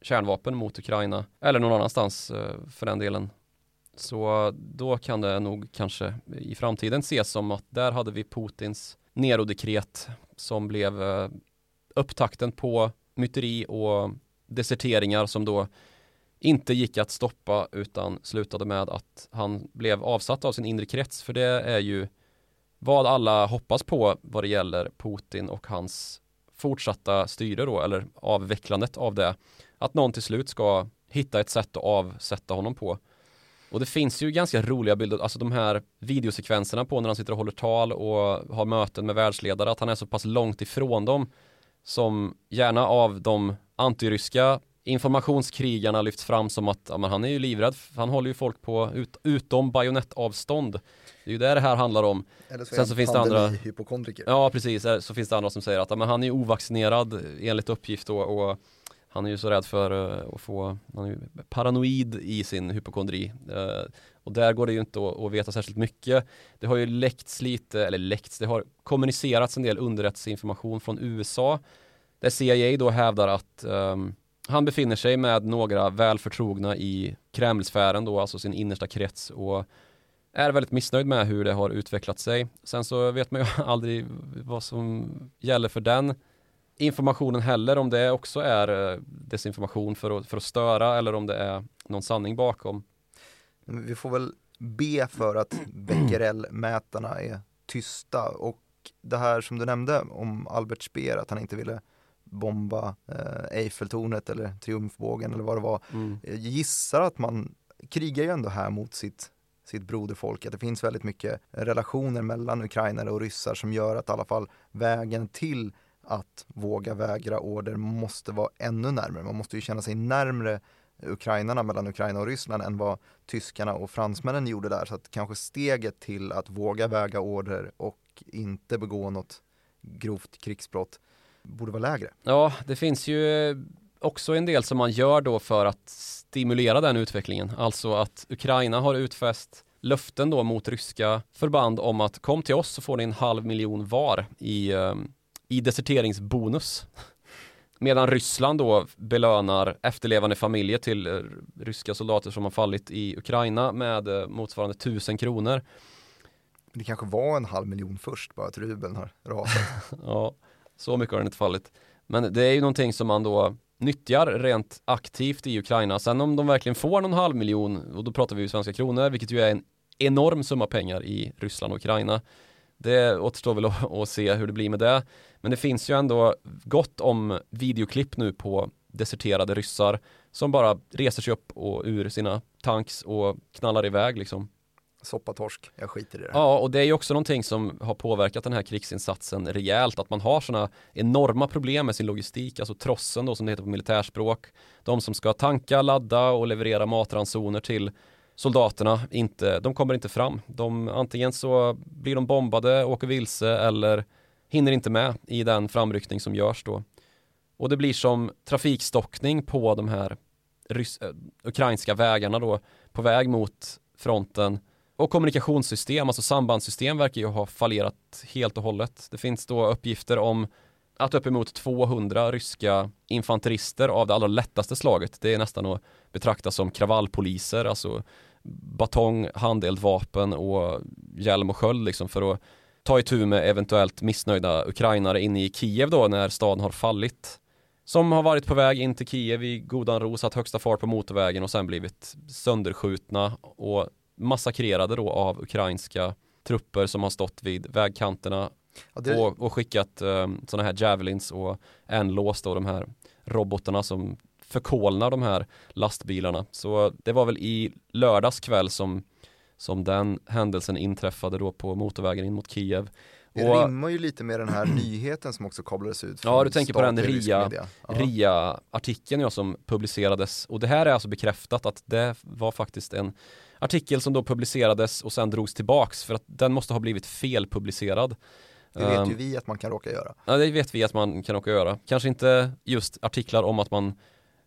kärnvapen mot Ukraina eller någon annanstans eh, för den delen. Så då kan det nog kanske i framtiden ses som att där hade vi Putins Nero-dekret som blev eh, upptakten på myteri och deserteringar som då inte gick att stoppa utan slutade med att han blev avsatt av sin inre krets. För det är ju vad alla hoppas på vad det gäller Putin och hans fortsatta styre då eller avvecklandet av det. Att någon till slut ska hitta ett sätt att avsätta honom på och det finns ju ganska roliga bilder, alltså de här videosekvenserna på när han sitter och håller tal och har möten med världsledare, att han är så pass långt ifrån dem som gärna av de antiryska informationskrigarna lyfts fram som att ja, han är ju livrädd, han håller ju folk på ut, utom bajonettavstånd. Det är ju det det här handlar om. Eller så Sen så finns det andra hypokondriker. Ja precis, så finns det andra som säger att ja, han är ovaccinerad enligt uppgift då, och han är ju så rädd för eh, att få, han är ju paranoid i sin hypokondri. Eh, och där går det ju inte att, att, veta särskilt mycket. Det har ju läckts lite, eller läckts, det har kommunicerats en del underrättelseinformation från USA. Där CIA då hävdar att um, han befinner sig med några välförtrogna i Kremlsfären då, alltså sin innersta krets och är väldigt missnöjd med hur det har utvecklat sig. Sen så vet man ju aldrig vad som gäller för den informationen heller, om det också är eh, desinformation för att, för att störa eller om det är någon sanning bakom. Vi får väl be för att Becquerel-mätarna är tysta och det här som du nämnde om Albert Speer, att han inte ville bomba eh, Eiffeltornet eller Triumfbågen eller vad det var. Mm. Jag gissar att man krigar ju ändå här mot sitt sitt broderfolk, att det finns väldigt mycket relationer mellan ukrainare och ryssar som gör att i alla fall vägen till att våga vägra order måste vara ännu närmare. Man måste ju känna sig närmre ukrainarna mellan Ukraina och Ryssland än vad tyskarna och fransmännen gjorde där. Så att kanske steget till att våga väga order och inte begå något grovt krigsbrott borde vara lägre. Ja, det finns ju också en del som man gör då för att stimulera den utvecklingen. Alltså att Ukraina har utfäst löften då mot ryska förband om att kom till oss så får ni en halv miljon var i, ehm, i deserteringsbonus. Medan Ryssland då belönar efterlevande familjer till uh, ryska soldater som har fallit i Ukraina med uh, motsvarande tusen kronor. Det kanske var en halv miljon först, bara att rubeln har rasat. ja, så mycket har den inte fallit. Men det är ju någonting som man då nyttjar rent aktivt i Ukraina. Sen om de verkligen får någon halv miljon, och då pratar vi ju svenska kronor, vilket ju är en enorm summa pengar i Ryssland och Ukraina. Det återstår väl att, att se hur det blir med det. Men det finns ju ändå gott om videoklipp nu på deserterade ryssar som bara reser sig upp och ur sina tanks och knallar iväg liksom soppatorsk, jag skiter i det. Ja, och det är ju också någonting som har påverkat den här krigsinsatsen rejält, att man har sådana enorma problem med sin logistik, alltså trossen då som det heter på militärspråk. De som ska tanka, ladda och leverera matransoner till soldaterna, inte, de kommer inte fram. De, antingen så blir de bombade, åker vilse eller hinner inte med i den framryckning som görs då. Och det blir som trafikstockning på de här rys- eh, ukrainska vägarna då på väg mot fronten och kommunikationssystem, alltså sambandssystem verkar ju ha fallerat helt och hållet. Det finns då uppgifter om att uppemot 200 ryska infanterister av det allra lättaste slaget, det är nästan att betrakta som kravallpoliser, alltså batong, handeldvapen och hjälm och sköld liksom för att ta itu med eventuellt missnöjda ukrainare inne i Kiev då när staden har fallit. Som har varit på väg in till Kiev i godan ro, satt högsta fart på motorvägen och sen blivit sönderskjutna och massakrerade då av ukrainska trupper som har stått vid vägkanterna ja, det... och, och, skickat um, sådana här javelins och N-lås då de här robotarna som förkolnar de här lastbilarna. Så det var väl i lördags kväll som, som den händelsen inträffade då på motorvägen in mot Kiev. Det och, rimmar ju lite med den här nyheten som också kablades ut. Ja, du tänker på den RIA, RIA-artikeln ja, som publicerades. Och det här är alltså bekräftat att det var faktiskt en artikel som då publicerades och sen drogs tillbaks för att den måste ha blivit felpublicerad. Det vet ju ehm, vi att man kan råka göra. Ja, det vet vi att man kan råka göra. Kanske inte just artiklar om att man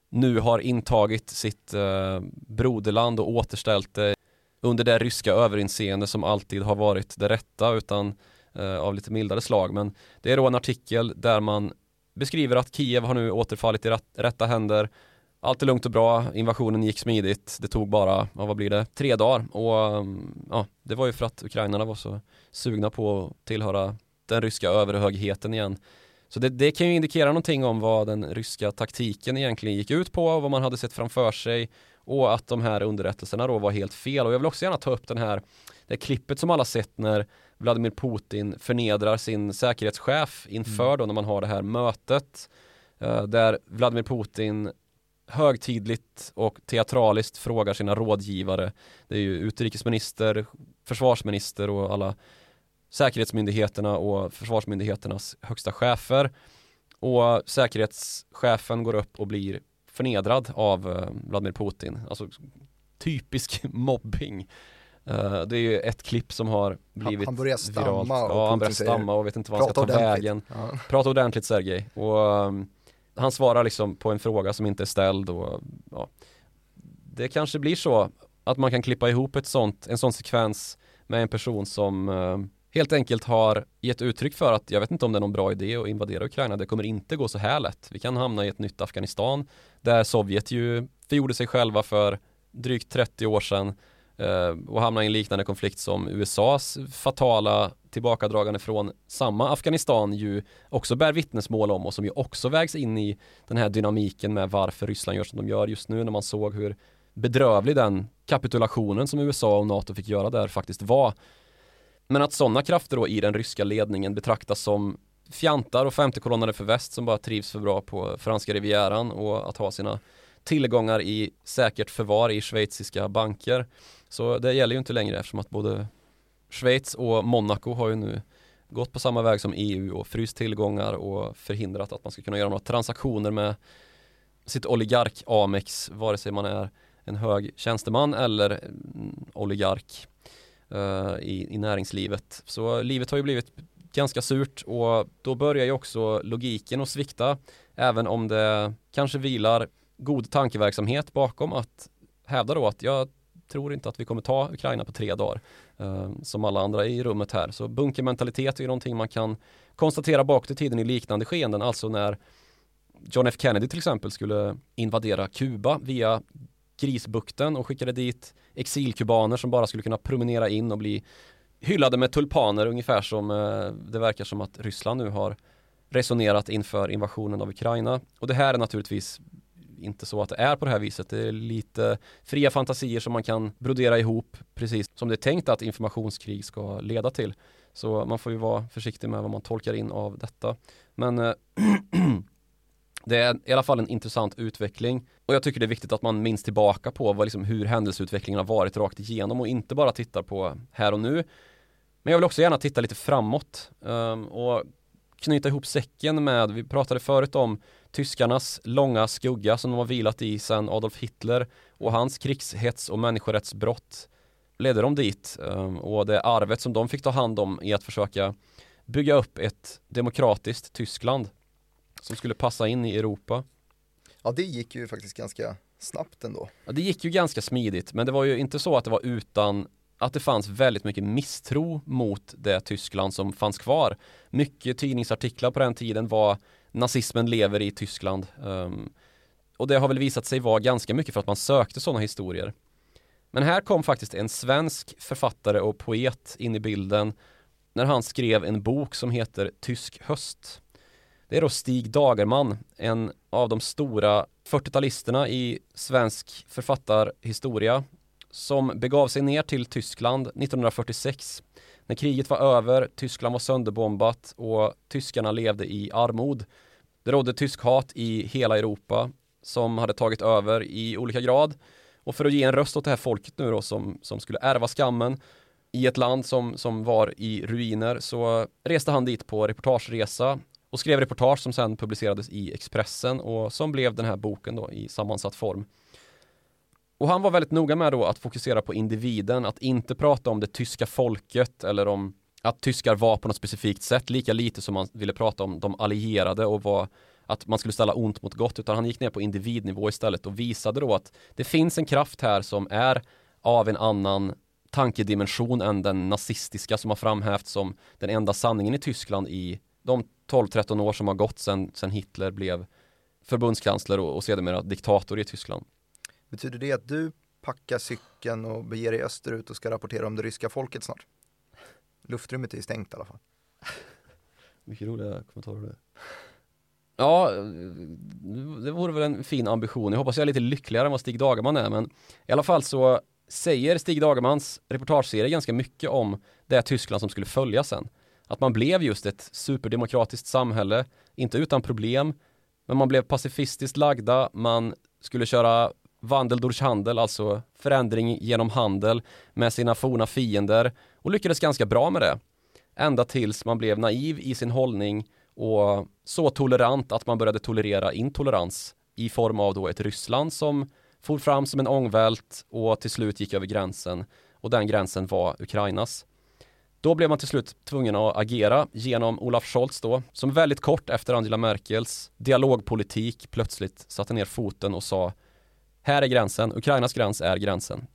nu har intagit sitt eh, broderland och återställt det under det ryska överinseende som alltid har varit det rätta utan eh, av lite mildare slag. Men det är då en artikel där man beskriver att Kiev har nu återfallit i rätta händer allt är lugnt och bra, invasionen gick smidigt, det tog bara, ja, vad blir det, tre dagar och mm, ja, det var ju för att ukrainarna var så sugna på att tillhöra den ryska överhögheten igen. Så det, det, kan ju indikera någonting om vad den ryska taktiken egentligen gick ut på och vad man hade sett framför sig och att de här underrättelserna då var helt fel. Och jag vill också gärna ta upp den här, det klippet som alla sett när Vladimir Putin förnedrar sin säkerhetschef inför mm. då när man har det här mötet uh, där Vladimir Putin högtidligt och teatraliskt frågar sina rådgivare. Det är ju utrikesminister, försvarsminister och alla säkerhetsmyndigheterna och försvarsmyndigheternas högsta chefer. Och säkerhetschefen går upp och blir förnedrad av uh, Vladimir Putin. Alltså typisk mobbing. Uh, det är ju ett klipp som har blivit Han börjar stamma viralt. Ja, han börjar stamma och vet inte vad han ska ta ordentligt. vägen. Ja. Prata ordentligt Sergej. Och um, han svarar liksom på en fråga som inte är ställd och ja. Det kanske blir så att man kan klippa ihop ett sånt, en sån sekvens med en person som uh, helt enkelt har gett uttryck för att jag vet inte om det är någon bra idé att invadera Ukraina. Det kommer inte gå så här lätt. Vi kan hamna i ett nytt Afghanistan där Sovjet ju förgjorde sig själva för drygt 30 år sedan eh, och hamna i en liknande konflikt som USAs fatala tillbakadragande från samma Afghanistan ju också bär vittnesmål om och som ju också vägs in i den här dynamiken med varför Ryssland gör som de gör just nu när man såg hur bedrövlig den kapitulationen som USA och NATO fick göra där faktiskt var men att sådana krafter då i den ryska ledningen betraktas som fjantar och femtekolonnare för väst som bara trivs för bra på franska rivieran och att ha sina tillgångar i säkert förvar i schweiziska banker. Så det gäller ju inte längre eftersom att både Schweiz och Monaco har ju nu gått på samma väg som EU och fryst tillgångar och förhindrat att man ska kunna göra några transaktioner med sitt oligark Amex vare sig man är en hög tjänsteman eller oligark Eh, i, i näringslivet. Så livet har ju blivit ganska surt och då börjar ju också logiken att svikta även om det kanske vilar god tankeverksamhet bakom att hävda då att jag tror inte att vi kommer ta Ukraina på tre dagar uh, som alla andra i rummet här. Så bunkermentalitet är ju någonting man kan konstatera bakåt i tiden i liknande skeenden, alltså när John F Kennedy till exempel skulle invadera Kuba via Grisbukten och skickade dit exilkubaner som bara skulle kunna promenera in och bli hyllade med tulpaner ungefär som eh, det verkar som att Ryssland nu har resonerat inför invasionen av Ukraina. Och det här är naturligtvis inte så att det är på det här viset. Det är lite fria fantasier som man kan brodera ihop precis som det är tänkt att informationskrig ska leda till. Så man får ju vara försiktig med vad man tolkar in av detta. Men eh, det är i alla fall en intressant utveckling och jag tycker det är viktigt att man minns tillbaka på vad, liksom, hur händelseutvecklingen har varit rakt igenom och inte bara tittar på här och nu. Men jag vill också gärna titta lite framåt um, och knyta ihop säcken med, vi pratade förut om tyskarnas långa skugga som de har vilat i sedan Adolf Hitler och hans krigshets och människorättsbrott ledde dem dit um, och det arvet som de fick ta hand om i att försöka bygga upp ett demokratiskt Tyskland som skulle passa in i Europa. Ja, det gick ju faktiskt ganska snabbt ändå. Ja, det gick ju ganska smidigt, men det var ju inte så att det var utan att det fanns väldigt mycket misstro mot det Tyskland som fanns kvar. Mycket tidningsartiklar på den tiden var nazismen lever i Tyskland. Um, och det har väl visat sig vara ganska mycket för att man sökte sådana historier. Men här kom faktiskt en svensk författare och poet in i bilden när han skrev en bok som heter Tysk höst. Det är då Stig Dagerman, en av de stora 40-talisterna i svensk författarhistoria som begav sig ner till Tyskland 1946 när kriget var över, Tyskland var sönderbombat och tyskarna levde i armod. Det rådde tysk hat i hela Europa som hade tagit över i olika grad. Och för att ge en röst åt det här folket nu då som, som skulle ärva skammen i ett land som, som var i ruiner så reste han dit på reportageresa och skrev reportage som sen publicerades i Expressen och som blev den här boken då i sammansatt form. Och han var väldigt noga med då att fokusera på individen, att inte prata om det tyska folket eller om att tyskar var på något specifikt sätt, lika lite som man ville prata om de allierade och vad, att man skulle ställa ont mot gott, utan han gick ner på individnivå istället och visade då att det finns en kraft här som är av en annan tankedimension än den nazistiska som har framhävts som den enda sanningen i Tyskland i de 12-13 år som har gått sedan, sedan Hitler blev förbundskansler och, och sedermera diktator i Tyskland. Betyder det att du packar cykeln och beger dig österut och ska rapportera om det ryska folket snart? Luftrummet är ju stängt i alla fall. Mycket roliga kommentarer det. Ja, det vore väl en fin ambition. Jag hoppas jag är lite lyckligare än vad Stig Dagerman är, men i alla fall så säger Stig Dagermans reportageserie ganska mycket om det Tyskland som skulle följa sen. Att man blev just ett superdemokratiskt samhälle, inte utan problem, men man blev pacifistiskt lagda, man skulle köra vandel durch handel, alltså förändring genom handel med sina forna fiender och lyckades ganska bra med det. Ända tills man blev naiv i sin hållning och så tolerant att man började tolerera intolerans i form av då ett Ryssland som for fram som en ångvält och till slut gick över gränsen och den gränsen var Ukrainas. Då blev man till slut tvungen att agera genom Olaf Scholz då, som väldigt kort efter Angela Merkels dialogpolitik plötsligt satte ner foten och sa här är gränsen, Ukrainas gräns är gränsen.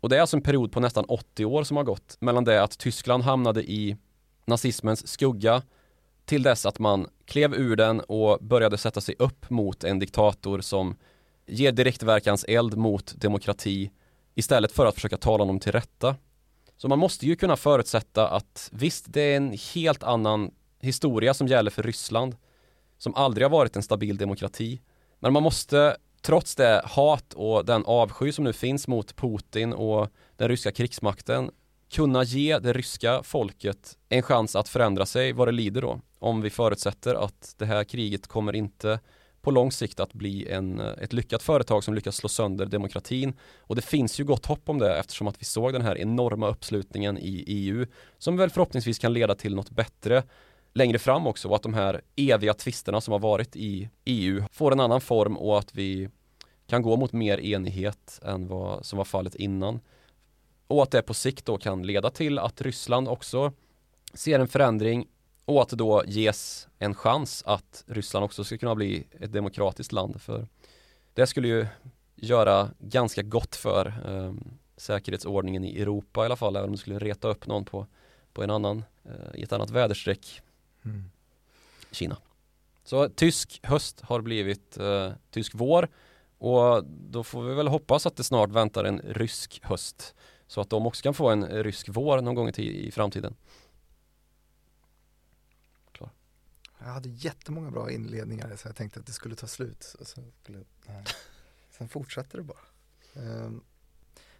Och det är alltså en period på nästan 80 år som har gått mellan det att Tyskland hamnade i nazismens skugga till dess att man klev ur den och började sätta sig upp mot en diktator som ger direktverkans eld mot demokrati istället för att försöka tala honom till rätta. Så man måste ju kunna förutsätta att visst, det är en helt annan historia som gäller för Ryssland som aldrig har varit en stabil demokrati. Men man måste trots det hat och den avsky som nu finns mot Putin och den ryska krigsmakten kunna ge det ryska folket en chans att förändra sig vad det lider då. Om vi förutsätter att det här kriget kommer inte på lång sikt att bli en, eh, ett lyckat företag som lyckas slå sönder demokratin. Och det finns ju gott hopp om det eftersom att vi såg den här enorma uppslutningen i EU som väl förhoppningsvis kan leda till något bättre längre fram också och att de här eviga tvisterna som har varit i EU får en annan form och att vi kan gå mot mer enighet än vad som var fallet innan. Och att det på sikt då kan leda till att Ryssland också ser en förändring och att det då ges en chans att Ryssland också ska kunna bli ett demokratiskt land för det skulle ju göra ganska gott för eh, säkerhetsordningen i Europa i alla fall även om det skulle reta upp någon på, på en annan eh, i ett annat väderstreck. Mm. Kina. Så tysk höst har blivit eh, tysk vår och då får vi väl hoppas att det snart väntar en rysk höst så att de också kan få en rysk vår någon gång i, i framtiden Jag hade jättemånga bra inledningar så jag tänkte att det skulle ta slut. Så skulle, nej. Sen fortsatte det bara. Um,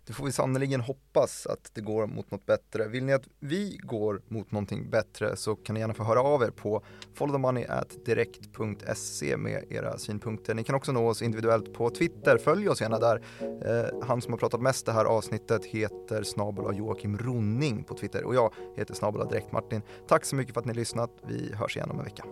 det får vi sannoliken hoppas att det går mot något bättre. Vill ni att vi går mot någonting bättre så kan ni gärna få höra av er på followthemoney.direkt.se med era synpunkter. Ni kan också nå oss individuellt på Twitter. Följ oss gärna där. Eh, han som har pratat mest det här avsnittet heter snabel Joakim Ronning på Twitter och jag heter snabel Direkt Martin. Tack så mycket för att ni har lyssnat. Vi hörs igen om en vecka.